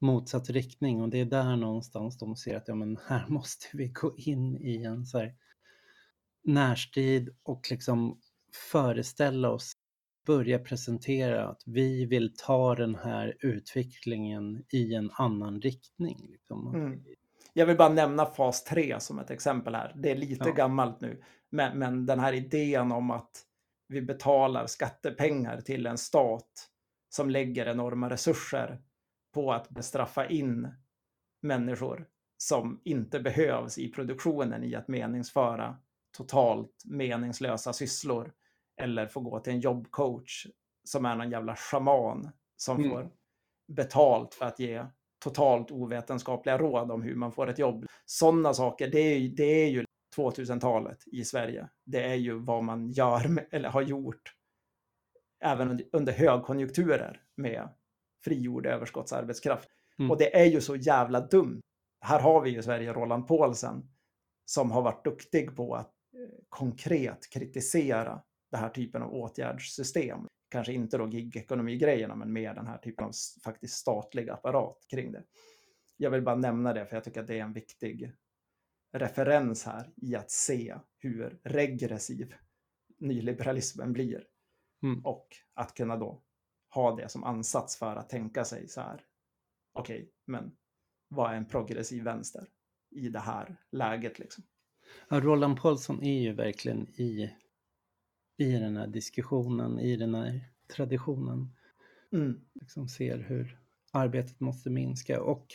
[SPEAKER 2] motsatt riktning och det är där någonstans de ser att ja, men här måste vi gå in i en så här närstrid och liksom föreställa oss, börja presentera att vi vill ta den här utvecklingen i en annan riktning. Liksom.
[SPEAKER 1] Mm. Jag vill bara nämna fas 3 som ett exempel här. Det är lite
[SPEAKER 2] Ja.
[SPEAKER 1] gammalt nu, men, men den här idén om att vi betalar skattepengar till en stat som lägger enorma resurser på att bestraffa in människor som inte behövs i produktionen i att meningsföra totalt meningslösa sysslor eller få gå till en jobbcoach som är någon jävla shaman som
[SPEAKER 2] Mm.
[SPEAKER 1] får betalt för att ge totalt ovetenskapliga råd om hur man får ett jobb. Sådana saker, det är, det är ju 2000-talet i Sverige. Det är ju vad man gör, med, eller har gjort, även under, högkonjunkturer med frigjord överskottsarbetskraft.
[SPEAKER 2] Mm.
[SPEAKER 1] Och det är ju så jävla dumt. Här har vi ju i Sverige Roland Paulsen som har varit duktig på att eh, konkret kritisera den här typen av åtgärdssystem. Kanske inte då gig-ekonomi-grejerna, men mer den här typen av faktiskt statlig apparat kring det. jag vill bara nämna det för jag tycker att det är en viktig referens här i att se hur regressiv nyliberalismen blir.
[SPEAKER 2] Mm.
[SPEAKER 1] Och att kunna då ha det som ansats för att tänka sig så här. Okej, okay, men vad är en progressiv vänster i det här läget liksom?
[SPEAKER 2] Ja, Roland Paulsson är ju verkligen i, i den här diskussionen, i den här traditionen.
[SPEAKER 1] Mm.
[SPEAKER 2] Liksom ser hur arbetet måste minska och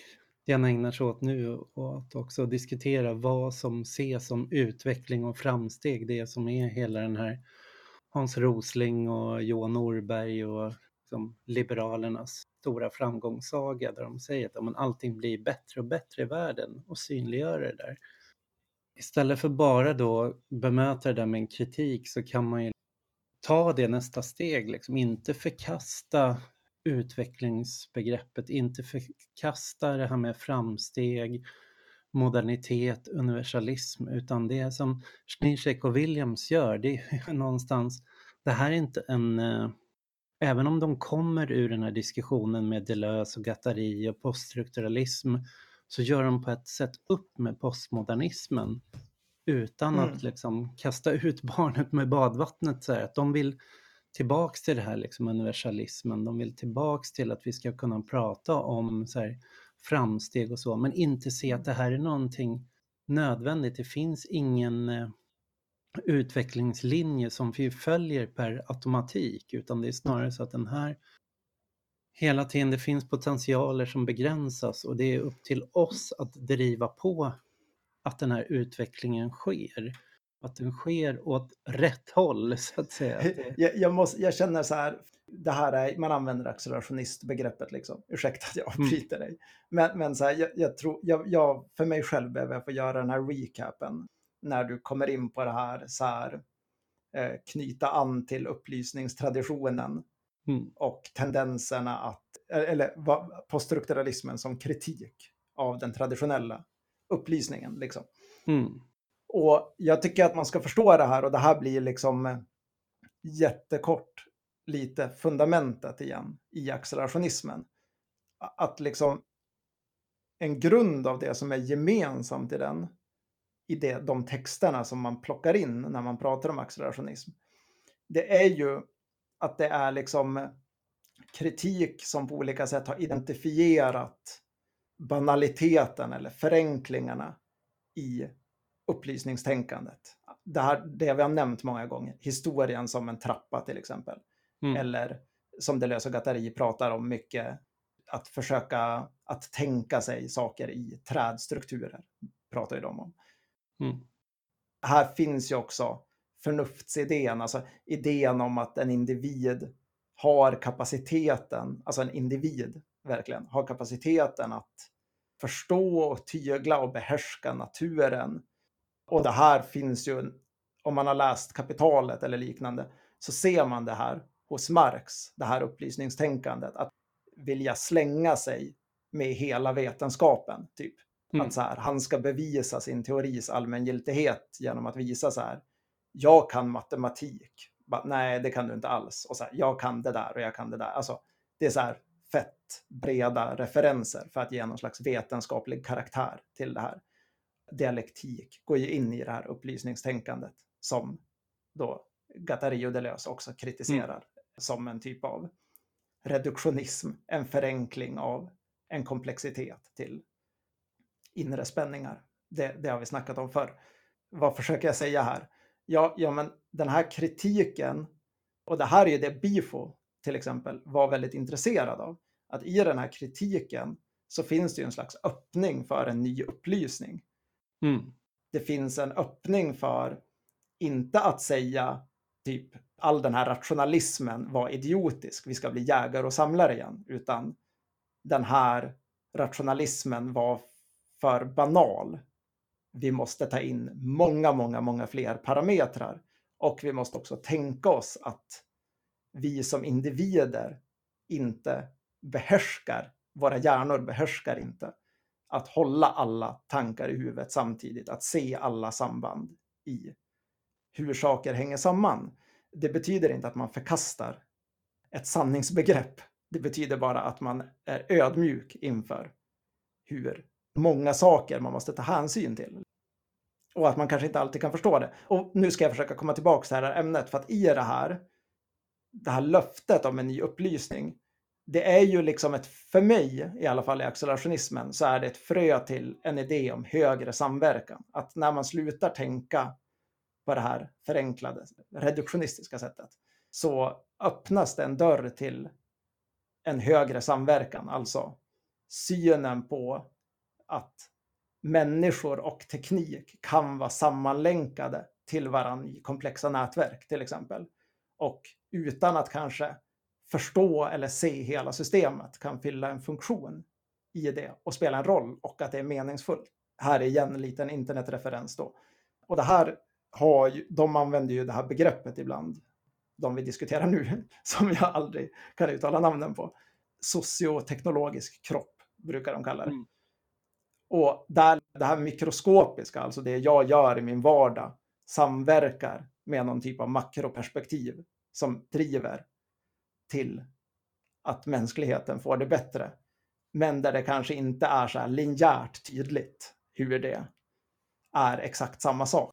[SPEAKER 2] gärna ägnar sig åt nu och att också diskutera vad som ses som utveckling och framsteg, det som är hela den här Hans Rosling och Johan Norberg och liksom Liberalernas stora framgångssaga där de säger att men allting blir bättre och bättre i världen och synliggör det där. Istället för bara då bemöta det där med en kritik så kan man ju ta det nästa steg, liksom inte förkasta utvecklingsbegreppet, inte förkasta det här med framsteg, modernitet, universalism, utan det som Zizek och Williams gör, det är någonstans, det här är inte en, eh, även om de kommer ur den här diskussionen med Deleuze och Gattari och poststrukturalism, så gör de på ett sätt upp med postmodernismen utan mm. att liksom kasta ut barnet med badvattnet. Så här, att de vill tillbaks till det här liksom universalismen, de vill tillbaks till att vi ska kunna prata om så här, framsteg och så, men inte se att det här är någonting nödvändigt. Det finns ingen eh, utvecklingslinje som vi följer per automatik, utan det är snarare så att den här hela tiden, det finns potentialer som begränsas och det är upp till oss att driva på att den här utvecklingen sker. Att den sker åt rätt håll så att säga.
[SPEAKER 1] Jag, jag, måste, jag känner så här, det här är, man använder accelerationistbegreppet liksom. Ursäkta att jag mm. avbryter mm. dig. Men, men så här, jag, jag tror, jag, jag, för mig själv behöver jag få göra den här recapen när du kommer in på det här, så här eh, knyta an till upplysningstraditionen
[SPEAKER 2] mm.
[SPEAKER 1] och tendenserna att, eller poststrukturalismen som kritik av den traditionella upplysningen. Liksom.
[SPEAKER 2] Mm.
[SPEAKER 1] Och jag tycker att man ska förstå det här och det här blir liksom eh, jättekort lite fundamentet igen i accelerationismen. Att liksom en grund av det som är gemensamt i den, i det, de texterna som man plockar in när man pratar om accelerationism, det är ju att det är liksom kritik som på olika sätt har identifierat banaliteten eller förenklingarna i upplysningstänkandet. Det, här, det vi har nämnt många gånger, historien som en trappa till exempel. Mm. Eller som Deleuze och Gattari pratar om mycket, att försöka att tänka sig saker i trädstrukturer, pratar ju de om.
[SPEAKER 2] Mm.
[SPEAKER 1] Här finns ju också förnuftsidén, alltså idén om att en individ har kapaciteten, alltså en individ verkligen, har kapaciteten att förstå och tygla och behärska naturen. Och det här finns ju, om man har läst Kapitalet eller liknande, så ser man det här hos Marx, det här upplysningstänkandet, att vilja slänga sig med hela vetenskapen, typ. Mm. Att så här, han ska bevisa sin teoris allmängiltighet genom att visa så här, jag kan matematik. Bara, Nej, det kan du inte alls. Och så här, jag kan det där och jag kan det där. Alltså, det är så här fett breda referenser för att ge någon slags vetenskaplig karaktär till det här. Dialektik går ju in i det här upplysningstänkandet som då Gattari och Deleuze också kritiserar mm. som en typ av reduktionism, en förenkling av en komplexitet till inre spänningar. Det, det har vi snackat om förr. Vad försöker jag säga här? Ja, ja, men den här kritiken, och det här är ju det Bifo till exempel var väldigt intresserad av. Att i den här kritiken så finns det ju en slags öppning för en ny upplysning.
[SPEAKER 2] Mm.
[SPEAKER 1] Det finns en öppning för, inte att säga typ all den här rationalismen var idiotisk, vi ska bli jägare och samlare igen, utan den här rationalismen var för banal. Vi måste ta in många, många, många fler parametrar och vi måste också tänka oss att vi som individer inte behärskar, våra hjärnor behärskar inte att hålla alla tankar i huvudet samtidigt, att se alla samband i hur saker hänger samman. Det betyder inte att man förkastar ett sanningsbegrepp. Det betyder bara att man är ödmjuk inför hur många saker man måste ta hänsyn till. Och att man kanske inte alltid kan förstå det. Och nu ska jag försöka komma tillbaka till det här ämnet, för att i det här, det här löftet om en ny upplysning, det är ju liksom ett, för mig i alla fall i accelerationismen, så är det ett frö till en idé om högre samverkan. Att när man slutar tänka på det här förenklade, reduktionistiska sättet, så öppnas det en dörr till en högre samverkan, alltså synen på att människor och teknik kan vara sammanlänkade till varandra i komplexa nätverk till exempel. Och utan att kanske förstå eller se hela systemet kan fylla en funktion i det och spela en roll och att det är meningsfullt. Här är igen en liten internetreferens då. Och det här har ju, de använder ju det här begreppet ibland, de vi diskuterar nu, som jag aldrig kan uttala namnen på. Socioteknologisk kropp brukar de kalla det. Mm. Och där, det här mikroskopiska, alltså det jag gör i min vardag, samverkar med någon typ av makroperspektiv som driver till att mänskligheten får det bättre. Men där det kanske inte är så här linjärt tydligt hur det är exakt samma sak.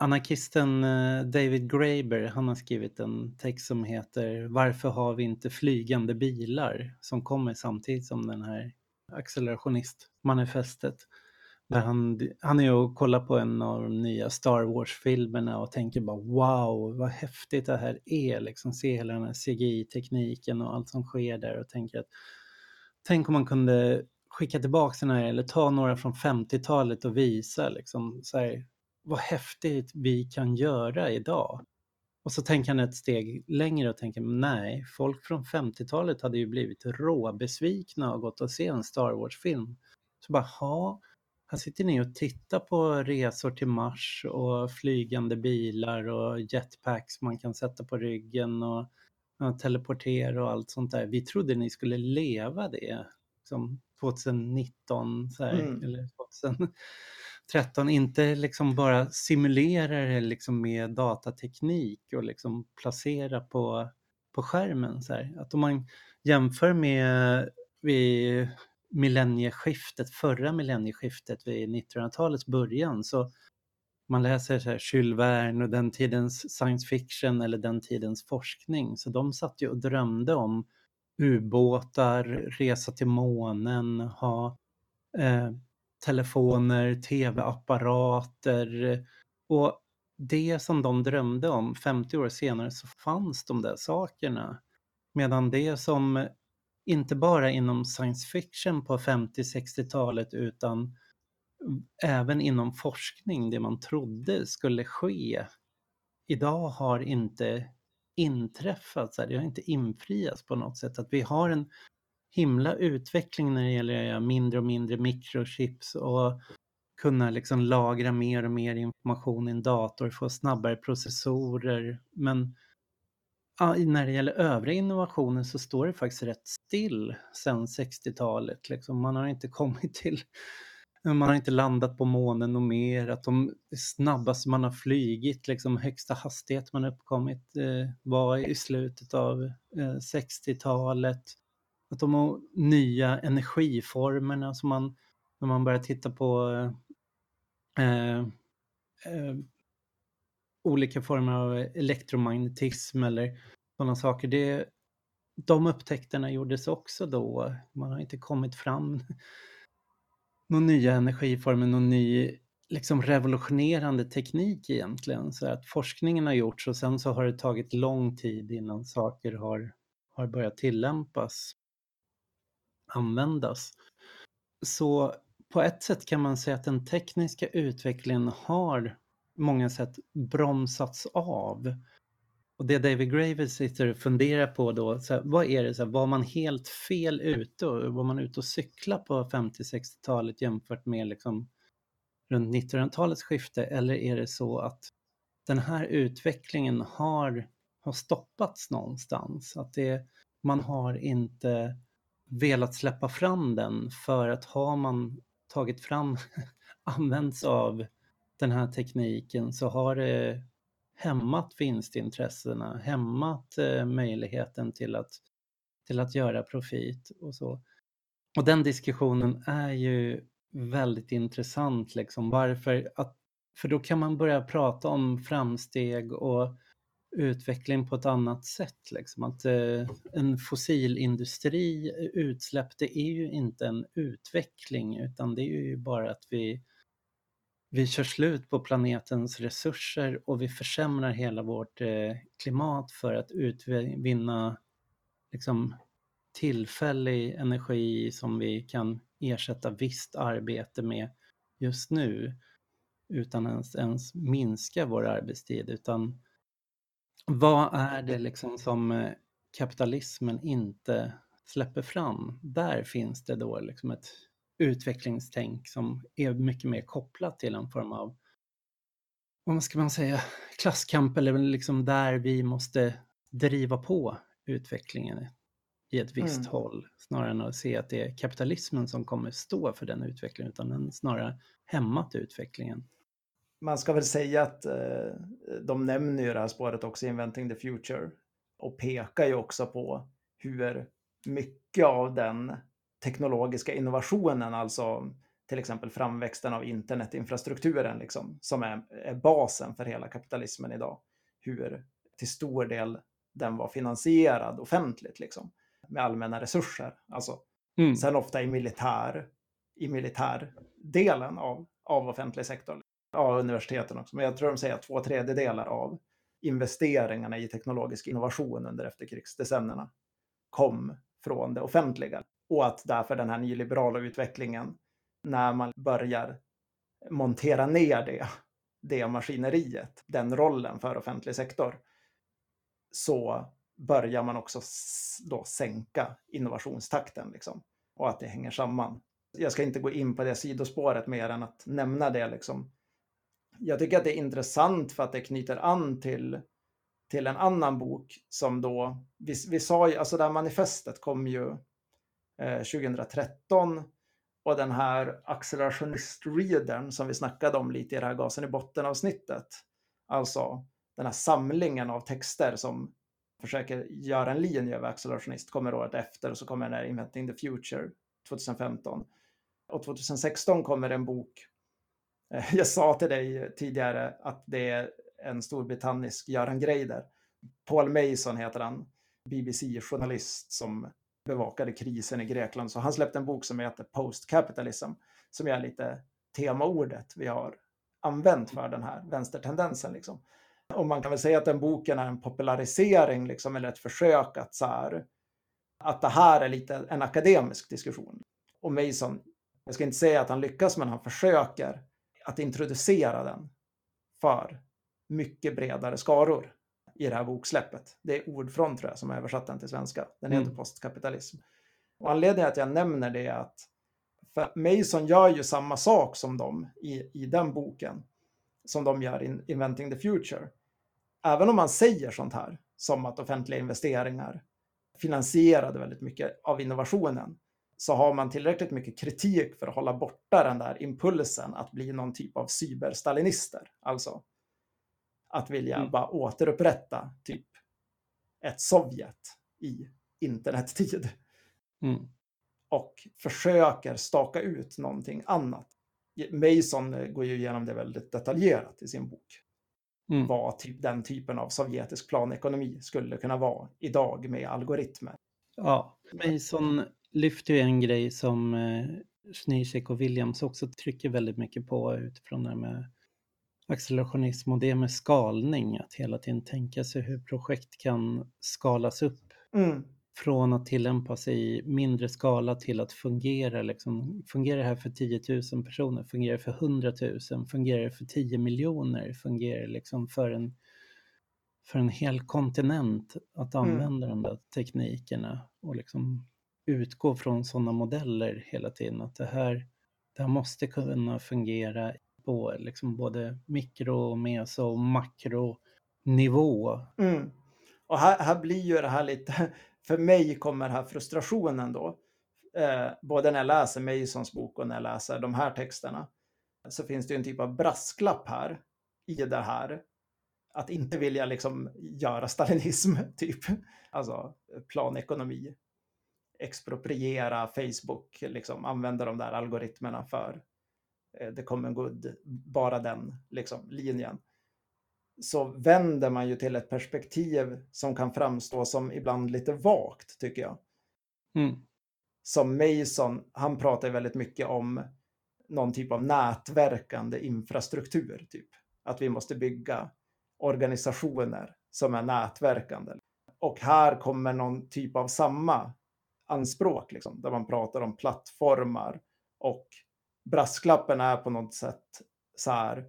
[SPEAKER 2] Anarkisten eh, David Graeber, han har skrivit en text som heter Varför har vi inte flygande bilar? Som kommer samtidigt som den här accelerationistmanifestet. Där han, han är och kollar på en av de nya Star Wars-filmerna och tänker bara wow, vad häftigt det här är. Liksom se hela den här CGI-tekniken och allt som sker där och tänker att tänk om man kunde skicka tillbaka den här eller ta några från 50-talet och visa liksom så här, vad häftigt vi kan göra idag. Och så tänker han ett steg längre och tänker nej, folk från 50-talet hade ju blivit råbesvikna och gått och se en Star Wars-film. Så bara, ha, här sitter ni och tittar på resor till Mars och flygande bilar och jetpacks man kan sätta på ryggen och, teleportera och allt sånt där. Vi trodde ni skulle leva det som 2019 så här, mm. eller 2013, inte liksom bara simulera det liksom med datateknik och liksom placera på, på skärmen. Så här. Att om man jämför med vid millennieskiftet, förra millennieskiftet vid 1900-talets början så man läser så här Jules Verne och den tidens science fiction eller den tidens forskning så de satt ju och drömde om ubåtar, resa till månen, ha eh, telefoner, tv-apparater och det som de drömde om 50 år senare så fanns de där sakerna. Medan det som inte bara inom science fiction på 50-60-talet utan även inom forskning, det man trodde skulle ske, idag har inte inträffat, det har inte infriats på något sätt. Att vi har en himla utveckling när det gäller mindre och mindre mikrochips och kunna liksom lagra mer och mer information i en dator, få snabbare processorer. Men när det gäller övriga innovationer så står det faktiskt rätt still sedan 60-talet. Liksom. Man har inte kommit till, man har inte landat på månen och mer. Att de snabbaste man har flygit, liksom högsta hastighet man uppkommit eh, var i slutet av eh, 60-talet. Att de nya energiformerna som man, när man börjar titta på eh, eh olika former av elektromagnetism eller sådana saker. Det, de upptäckterna gjordes också då. Man har inte kommit fram någon nya energiformer, någon ny liksom revolutionerande teknik egentligen. Så att forskningen har gjorts och sen så har det tagit lång tid innan saker har, har börjat tillämpas, användas. Så på ett sätt kan man säga att den tekniska utvecklingen har många sätt bromsats av. Och det David Graver sitter och funderar på då, så här, vad är det, så här, var man helt fel ute? Och, var man ute och cykla på 50-60-talet jämfört med liksom runt 1900-talets skifte? Eller är det så att den här utvecklingen har, har stoppats någonstans? Att det, man har inte velat släppa fram den för att har man tagit fram, använts av den här tekniken så har det hämmat vinstintressena, hämmat eh, möjligheten till att, till att göra profit och så. Och den diskussionen är ju väldigt intressant, liksom. varför att, för då kan man börja prata om framsteg och utveckling på ett annat sätt. Liksom. Att eh, en fossilindustri, eh, utsläpp, det är ju inte en utveckling utan det är ju bara att vi, vi kör slut på planetens resurser och vi försämrar hela vårt eh, klimat för att utvinna liksom, tillfällig energi som vi kan ersätta visst arbete med just nu utan ens, ens minska vår arbetstid utan vad är det liksom som eh, kapitalismen inte släpper fram? Där finns det då liksom ett utvecklingstänk som är mycket mer kopplat till en form av, vad ska man säga, klasskamp eller liksom där vi måste driva på utvecklingen i ett visst mm. håll snarare än att se att det är kapitalismen som kommer stå för den utvecklingen utan den snarare hämmat utvecklingen
[SPEAKER 1] man ska väl säga att eh, de nämner ju det här spåret också Inventing the Future och pekar ju också på hur mycket av den teknologiska innovationen, alltså till exempel framväxten av internetinfrastrukturen, liksom, som är, är basen för hela kapitalismen idag, hur till stor del den var finansierad offentligt, liksom, med allmänna resurser. Alltså, mm. Sen ofta i militär, i militärdelen av, av offentlig sektor ja, universiteten också, men jag tror de säger att två tredjedelar av investeringarna i teknologisk innovation under efterkrigsdecennierna kom från det offentliga. Och att därför den här nyliberala utvecklingen, när man börjar montera ner det, det maskineriet, den rollen för offentlig sektor, så börjar man också då sänka innovationstakten. Liksom, och att det hänger samman. Jag ska inte gå in på det sidospåret mer än att nämna det. Liksom, jag tycker att det är intressant för att det knyter an till, till en annan bok som då, vi, vi sa ju, alltså det här manifestet kom ju Eh, 2013 och den här accelerationist-readern som vi snackade om lite i det här gasen i botten-avsnittet, alltså den här samlingen av texter som försöker göra en linje över accelerationist kommer året efter och så kommer den här Inventing the Future 2015. Och 2016 kommer en bok eh, jag sa till dig tidigare att det är en storbritannisk Göran Greider. Paul Mason heter han, BBC-journalist som bevakade krisen i Grekland. Så han släppte en bok som heter Postcapitalism, som är lite temaordet vi har använt för den här vänstertendensen. Liksom. Och man kan väl säga att den boken är en popularisering, liksom, eller ett försök att så här, att det här är lite en akademisk diskussion. Och Mason, jag ska inte säga att han lyckas, men han försöker att introducera den för mycket bredare skaror i det här boksläppet. Det är Ordfront tror jag som har översatt den till svenska. Den heter mm. Postkapitalism. Och anledningen till att jag nämner det är att för Mason gör ju samma sak som de i, i den boken som de gör i Inventing the Future. Även om man säger sånt här som att offentliga investeringar finansierade väldigt mycket av innovationen så har man tillräckligt mycket kritik för att hålla borta den där impulsen att bli någon typ av cyberstalinister. Alltså att vilja mm. bara återupprätta typ ett Sovjet i internettid. Mm. Och försöker staka ut någonting annat. Mason går ju igenom det väldigt detaljerat i sin bok. Mm. Vad typ, den typen av sovjetisk planekonomi skulle kunna vara idag med algoritmer.
[SPEAKER 2] Ja, Mason lyfter ju en grej som eh, Zizek och Williams också trycker väldigt mycket på utifrån det här med accelerationism och det med skalning, att hela tiden tänka sig hur projekt kan skalas upp mm. från att tillämpas i mindre skala till att fungera. Liksom, fungerar det här för 10 000 personer? Fungerar det för 100 000? Fungerar det för 10 miljoner? Fungerar det liksom för en, för en hel kontinent att mm. använda mm. de där teknikerna? Och liksom utgå från sådana modeller hela tiden. Att det här, det här måste kunna fungera på liksom både mikro, meso och makronivå.
[SPEAKER 1] Mm. Och här, här blir ju det här lite, för mig kommer här frustrationen då. Eh, både när jag läser Masons bok och när jag läser de här texterna. Så finns det ju en typ av brasklapp här i det här. att inte vilja liksom göra stalinism, typ. Alltså planekonomi. Expropriera Facebook, liksom använda de där algoritmerna för the common good, bara den liksom, linjen. Så vänder man ju till ett perspektiv som kan framstå som ibland lite vagt, tycker jag.
[SPEAKER 2] Mm.
[SPEAKER 1] Som Mason, han pratar väldigt mycket om någon typ av nätverkande infrastruktur, typ. Att vi måste bygga organisationer som är nätverkande. Och här kommer någon typ av samma anspråk, liksom, där man pratar om plattformar och brasklappen är på något sätt så här.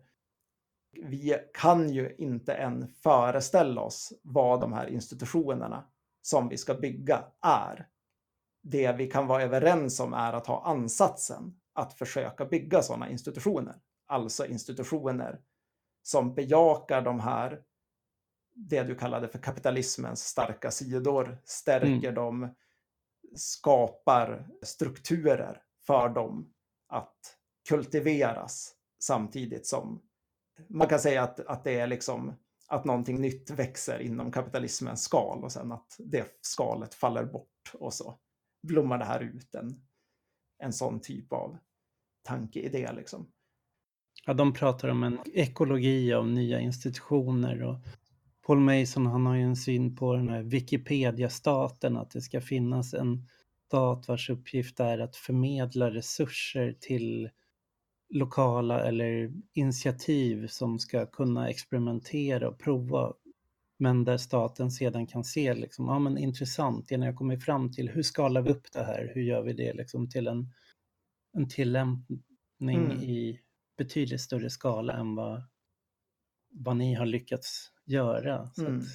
[SPEAKER 1] Vi kan ju inte än föreställa oss vad de här institutionerna som vi ska bygga är. Det vi kan vara överens om är att ha ansatsen att försöka bygga sådana institutioner. Alltså institutioner som bejakar de här, det du kallade för kapitalismens starka sidor, stärker mm. dem, skapar strukturer för dem att kultiveras samtidigt som man kan säga att, att det är liksom att någonting nytt växer inom kapitalismens skal och sen att det skalet faller bort och så blommar det här ut en, en sån typ av tankeidé. Liksom.
[SPEAKER 2] Ja, de pratar om en ekologi av nya institutioner och Paul Mason han har ju en syn på den här Wikipedia-staten, att det ska finnas en stat vars uppgift är att förmedla resurser till lokala eller initiativ som ska kunna experimentera och prova. Men där staten sedan kan se liksom, ja men intressant, det när jag kommer fram till hur skalar vi upp det här, hur gör vi det liksom till en, en tillämpning mm. i betydligt större skala än vad, vad ni har lyckats göra. Så mm. att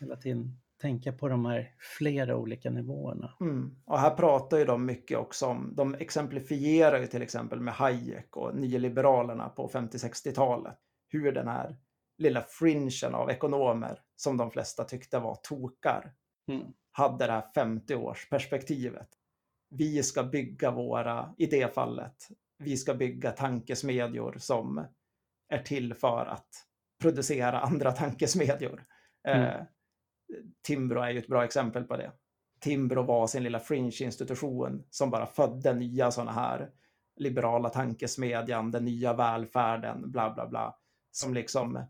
[SPEAKER 2] hela tiden tänka på de här flera olika nivåerna.
[SPEAKER 1] Mm. Och här pratar ju de mycket också om, de exemplifierar ju till exempel med Hayek och nyliberalerna på 50-60-talet, hur den här lilla fringen av ekonomer som de flesta tyckte var tokar, mm. hade det här 50-årsperspektivet. Vi ska bygga våra, i det fallet, vi ska bygga tankesmedjor som är till för att producera andra tankesmedjor. Mm. Eh, Timbro är ju ett bra exempel på det. Timbro var sin lilla fringe-institution som bara födde nya sådana här liberala tankesmedjan, den nya välfärden, bla bla bla, som liksom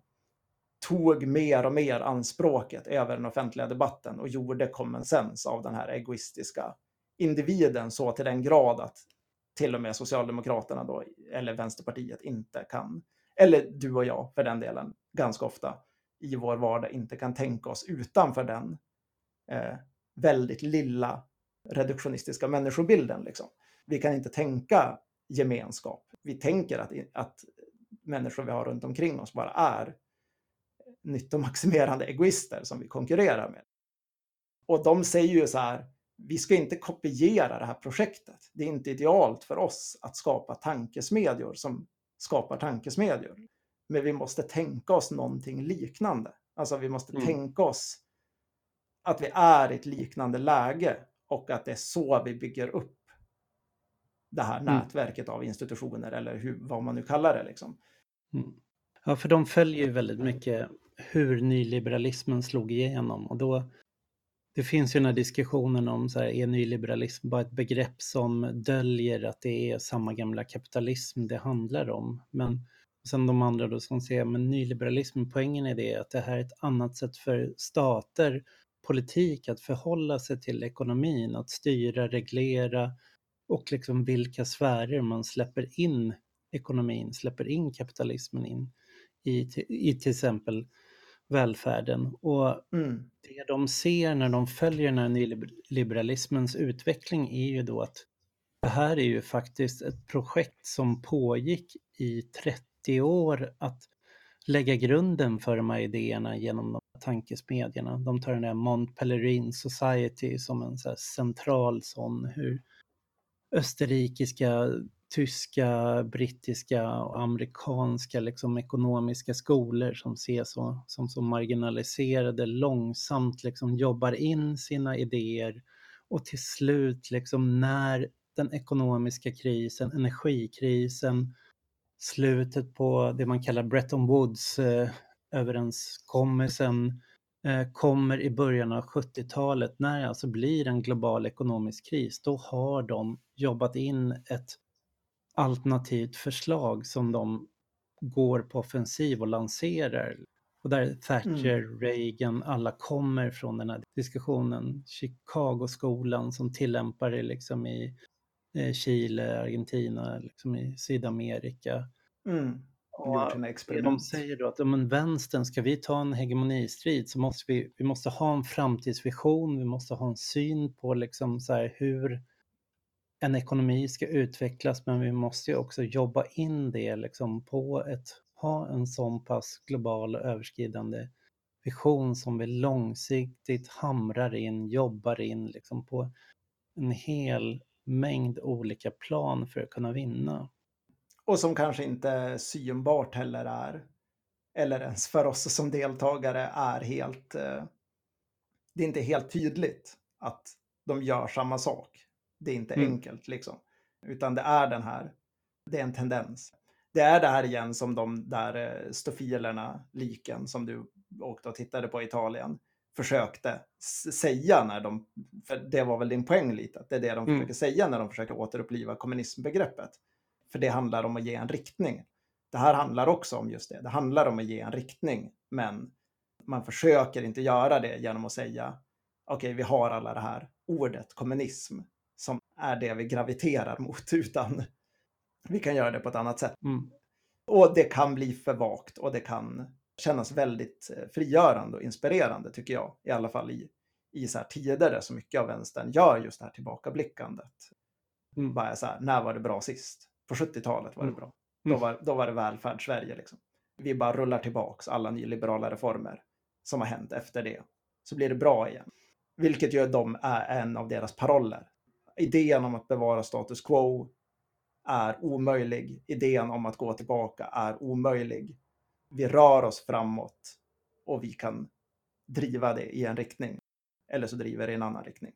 [SPEAKER 1] tog mer och mer anspråket över den offentliga debatten och gjorde common sense av den här egoistiska individen så till den grad att till och med Socialdemokraterna då, eller Vänsterpartiet inte kan, eller du och jag för den delen, ganska ofta i vår vardag inte kan tänka oss utanför den eh, väldigt lilla reduktionistiska människobilden. Liksom. Vi kan inte tänka gemenskap. Vi tänker att, att människor vi har runt omkring oss bara är nyttomaximerande egoister som vi konkurrerar med. Och de säger ju så här, vi ska inte kopiera det här projektet. Det är inte idealt för oss att skapa tankesmedjor som skapar tankesmedjor. Men vi måste tänka oss någonting liknande. Alltså vi måste mm. tänka oss att vi är i ett liknande läge och att det är så vi bygger upp det här mm. nätverket av institutioner eller hur, vad man nu kallar det. Liksom.
[SPEAKER 2] Mm. Ja, för de följer ju väldigt mycket hur nyliberalismen slog igenom och då det finns ju den här diskussionen om så här, är nyliberalism bara ett begrepp som döljer att det är samma gamla kapitalism det handlar om. Men sen de andra då som säger men nyliberalism, poängen är det att det här är ett annat sätt för stater, politik att förhålla sig till ekonomin, att styra, reglera och liksom vilka sfärer man släpper in ekonomin, släpper in kapitalismen in i, i till exempel välfärden. Och mm. det de ser när de följer den här nyliberalismens utveckling är ju då att det här är ju faktiskt ett projekt som pågick i 30 år att lägga grunden för de här idéerna genom de här tankesmedjorna. De tar den här Mont Pelerin Society som en så central sån, hur österrikiska tyska, brittiska och amerikanska liksom, ekonomiska skolor som ses så, som så marginaliserade långsamt liksom, jobbar in sina idéer och till slut liksom, när den ekonomiska krisen, energikrisen, slutet på det man kallar Bretton Woods, eh, kommer i början av 70-talet när det alltså blir en global ekonomisk kris. Då har de jobbat in ett alternativt förslag som de går på offensiv och lanserar. Och där Thatcher, mm. Reagan, alla kommer från den här diskussionen. Chicago-skolan som tillämpar det liksom i Chile, Argentina, liksom i Sydamerika.
[SPEAKER 1] Mm.
[SPEAKER 2] Och de säger då att om vänstern, ska vi ta en hegemonistrid så måste vi, vi måste ha en framtidsvision, vi måste ha en syn på liksom så hur en ekonomi ska utvecklas men vi måste ju också jobba in det liksom på ett, ha en sån pass global och överskridande vision som vi långsiktigt hamrar in, jobbar in liksom på en hel mängd olika plan för att kunna vinna.
[SPEAKER 1] Och som kanske inte synbart heller är, eller ens för oss som deltagare är helt, eh, det är inte helt tydligt att de gör samma sak. Det är inte mm. enkelt liksom. Utan det är den här, det är en tendens. Det är det här igen som de där eh, stofilerna, liken som du åkte och tittade på i Italien, försökte säga när de, för det var väl din poäng lite, att det är det de mm. försöker säga när de försöker återuppliva kommunismbegreppet. För det handlar om att ge en riktning. Det här handlar också om just det, det handlar om att ge en riktning, men man försöker inte göra det genom att säga okej, okay, vi har alla det här ordet kommunism som är det vi graviterar mot, utan vi kan göra det på ett annat sätt.
[SPEAKER 2] Mm.
[SPEAKER 1] Och det kan bli för vagt och det kan kännas väldigt eh, frigörande och inspirerande tycker jag, i alla fall i, i så här tider där så mycket av vänstern gör just det här tillbakablickandet. Mm. Bara så här, när var det bra sist? På 70-talet var det mm. bra. Mm. Då, var, då var det välfärd-Sverige. Liksom. Vi bara rullar tillbaks alla nyliberala reformer som har hänt efter det. Så blir det bra igen. Vilket ju de är en av deras paroller idén om att bevara status quo är omöjlig. Idén om att gå tillbaka är omöjlig. Vi rör oss framåt och vi kan driva det i en riktning. Eller så driver det i en annan riktning.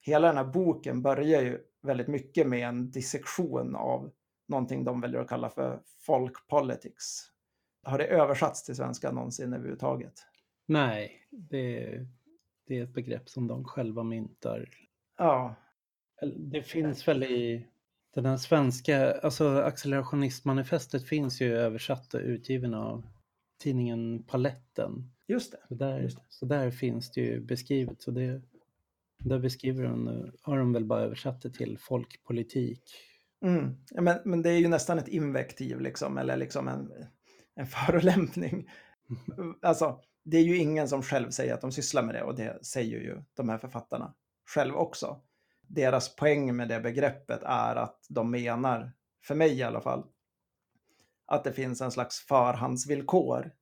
[SPEAKER 1] Hela den här boken börjar ju väldigt mycket med en dissektion av någonting de väljer att kalla för folkpolitics. Har det översatts till svenska någonsin överhuvudtaget?
[SPEAKER 2] Nej, det, det är ett begrepp som de själva myntar.
[SPEAKER 1] Ja.
[SPEAKER 2] Det finns väl i den här svenska, alltså accelerationistmanifestet finns ju översatt och utgiven av tidningen Paletten.
[SPEAKER 1] Just det.
[SPEAKER 2] Så där,
[SPEAKER 1] Just det.
[SPEAKER 2] Så där finns det ju beskrivet. Så det, där beskriver de, har de väl bara översatt det till folkpolitik.
[SPEAKER 1] Mm. Ja, men, men det är ju nästan ett invektiv liksom, eller liksom en, en förolämpning. Alltså, det är ju ingen som själv säger att de sysslar med det och det säger ju de här författarna själv också. Deras poäng med det begreppet är att de menar, för mig i alla fall, att det finns en slags förhandsvillkor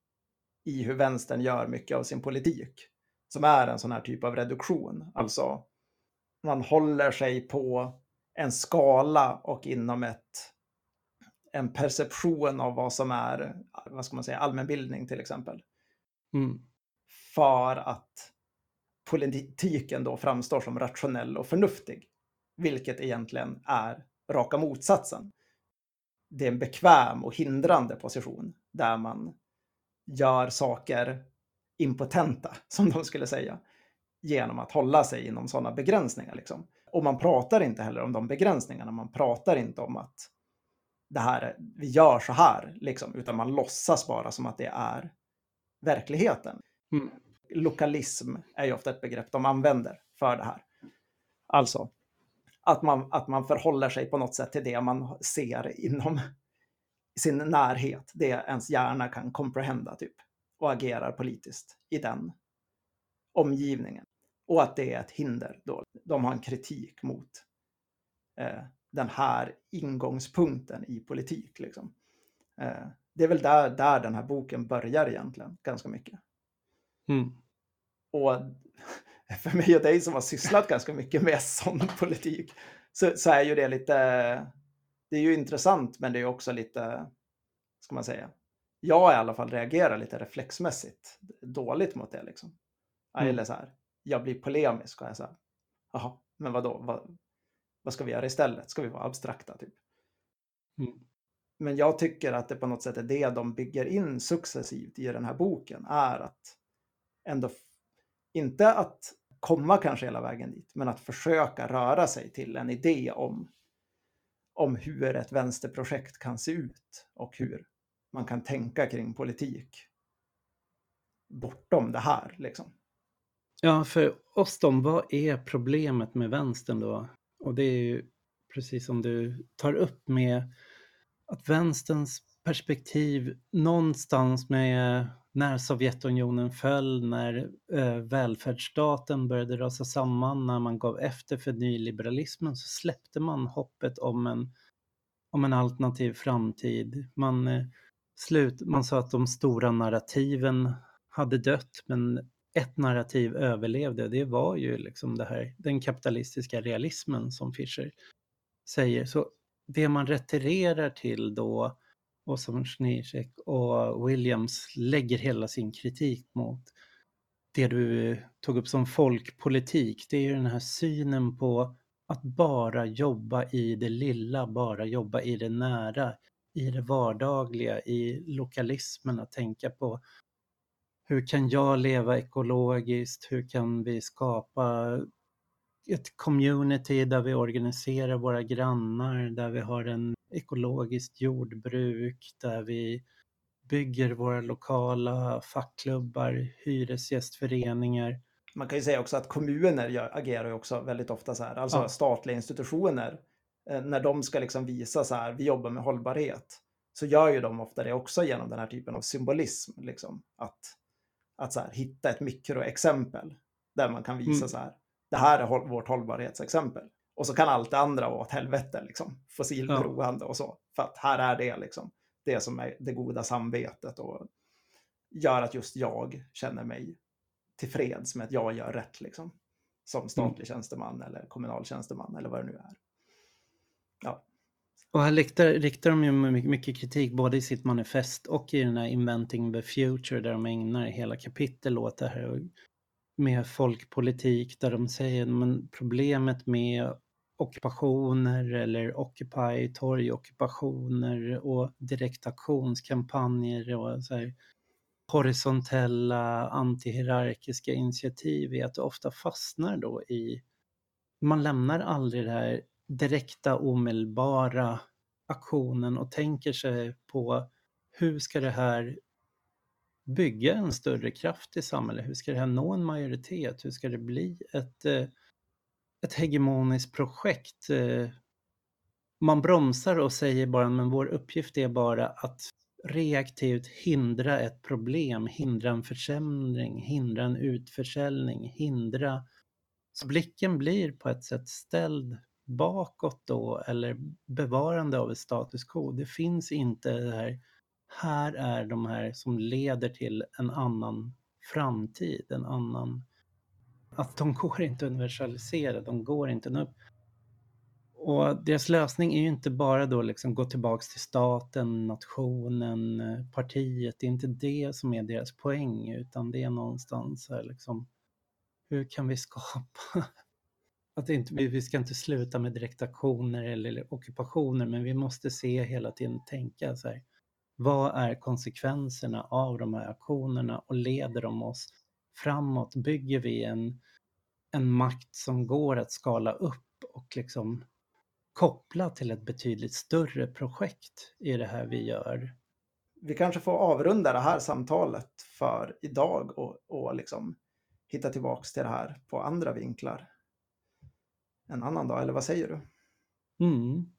[SPEAKER 1] i hur vänstern gör mycket av sin politik. Som är en sån här typ av reduktion. Alltså, man håller sig på en skala och inom ett, en perception av vad som är vad ska man säga, allmänbildning till exempel.
[SPEAKER 2] Mm.
[SPEAKER 1] För att politiken då framstår som rationell och förnuftig. Vilket egentligen är raka motsatsen. Det är en bekväm och hindrande position där man gör saker impotenta, som de skulle säga, genom att hålla sig inom sådana begränsningar. Liksom. Och man pratar inte heller om de begränsningarna. Man pratar inte om att det här, vi gör så här, liksom, utan man låtsas bara som att det är verkligheten.
[SPEAKER 2] Mm.
[SPEAKER 1] Lokalism är ju ofta ett begrepp de använder för det här. Alltså att man, att man förhåller sig på något sätt till det man ser inom sin närhet, det ens hjärna kan comprehenda typ och agerar politiskt i den omgivningen. Och att det är ett hinder. Då. De har en kritik mot eh, den här ingångspunkten i politik. Liksom. Eh, det är väl där, där den här boken börjar egentligen, ganska mycket.
[SPEAKER 2] Mm.
[SPEAKER 1] Och för mig och dig som har sysslat ganska mycket med sån politik så, så, är ju det lite, det är ju intressant men det är också lite, ska man säga, jag i alla fall reagerar lite reflexmässigt dåligt mot det liksom. Mm. Eller så här, jag blir polemisk och jag så här, jaha, men vad då? Vad, vad ska vi göra istället? Ska vi vara abstrakta typ?
[SPEAKER 2] Mm.
[SPEAKER 1] Men jag tycker att det på något sätt är det de bygger in successivt i den här boken, är att ändå, inte att komma kanske hela vägen dit, men att försöka röra sig till en idé om, om hur ett vänsterprojekt kan se ut och hur man kan tänka kring politik bortom det här. Liksom.
[SPEAKER 2] Ja, för Oston, vad är problemet med vänstern då? Och det är ju precis som du tar upp med att vänsterns perspektiv någonstans med när Sovjetunionen föll, när eh, välfärdsstaten började rasa samman, när man gav efter för nyliberalismen så släppte man hoppet om en, om en alternativ framtid. Man, eh, slut, man sa att de stora narrativen hade dött men ett narrativ överlevde. Det var ju liksom det här, den kapitalistiska realismen som Fischer säger. Så det man retirerar till då och som Zizek och Williams lägger hela sin kritik mot det du tog upp som folkpolitik, det är ju den här synen på att bara jobba i det lilla, bara jobba i det nära, i det vardagliga, i lokalismen, att tänka på hur kan jag leva ekologiskt? Hur kan vi skapa ett community där vi organiserar våra grannar, där vi har en ekologiskt jordbruk, där vi bygger våra lokala fackklubbar, hyresgästföreningar.
[SPEAKER 1] Man kan ju säga också att kommuner gör, agerar ju också väldigt ofta så här, alltså ja. statliga institutioner, eh, när de ska liksom visa så här, vi jobbar med hållbarhet, så gör ju de ofta det också genom den här typen av symbolism, liksom. att, att så här, hitta ett mikroexempel där man kan visa mm. så här, det här är vårt hållbarhetsexempel. Och så kan allt det andra vara åt helvete, liksom. fossilberoende och så. För att här är det liksom det som är det goda samvetet och gör att just jag känner mig tillfreds med att jag gör rätt liksom. Som statlig mm. tjänsteman eller kommunal tjänsteman eller vad det nu är. Ja.
[SPEAKER 2] Och här riktar, riktar de ju mycket kritik både i sitt manifest och i den här Inventing the Future där de ägnar hela kapitel åt det här med folkpolitik där de säger att problemet med ockupationer eller Occupy, torgockupationer och direktaktionskampanjer och så här horisontella antihierarkiska initiativ är att det ofta fastnar då i, man lämnar aldrig det här direkta omedelbara aktionen och tänker sig på hur ska det här bygga en större kraft i samhället? Hur ska det här nå en majoritet? Hur ska det bli ett, eh, ett hegemoniskt projekt? Eh, man bromsar och säger bara, men vår uppgift är bara att reaktivt hindra ett problem, hindra en försämring, hindra en utförsäljning, hindra... Så blicken blir på ett sätt ställd bakåt då, eller bevarande av ett status quo. Det finns inte det här här är de här som leder till en annan framtid, en annan... Att de går inte att universalisera, de går inte upp. Och deras lösning är ju inte bara då liksom gå tillbaks till staten, nationen, partiet. Det är inte det som är deras poäng, utan det är någonstans här liksom, hur kan vi skapa att inte, vi ska inte sluta med direktaktioner eller ockupationer, men vi måste se hela tiden tänka så här, vad är konsekvenserna av de här aktionerna och leder de oss framåt? Bygger vi en, en makt som går att skala upp och liksom koppla till ett betydligt större projekt i det här vi gör?
[SPEAKER 1] Vi kanske får avrunda det här samtalet för idag och, och liksom hitta tillbaks till det här på andra vinklar en annan dag, eller vad säger du?
[SPEAKER 2] Mm,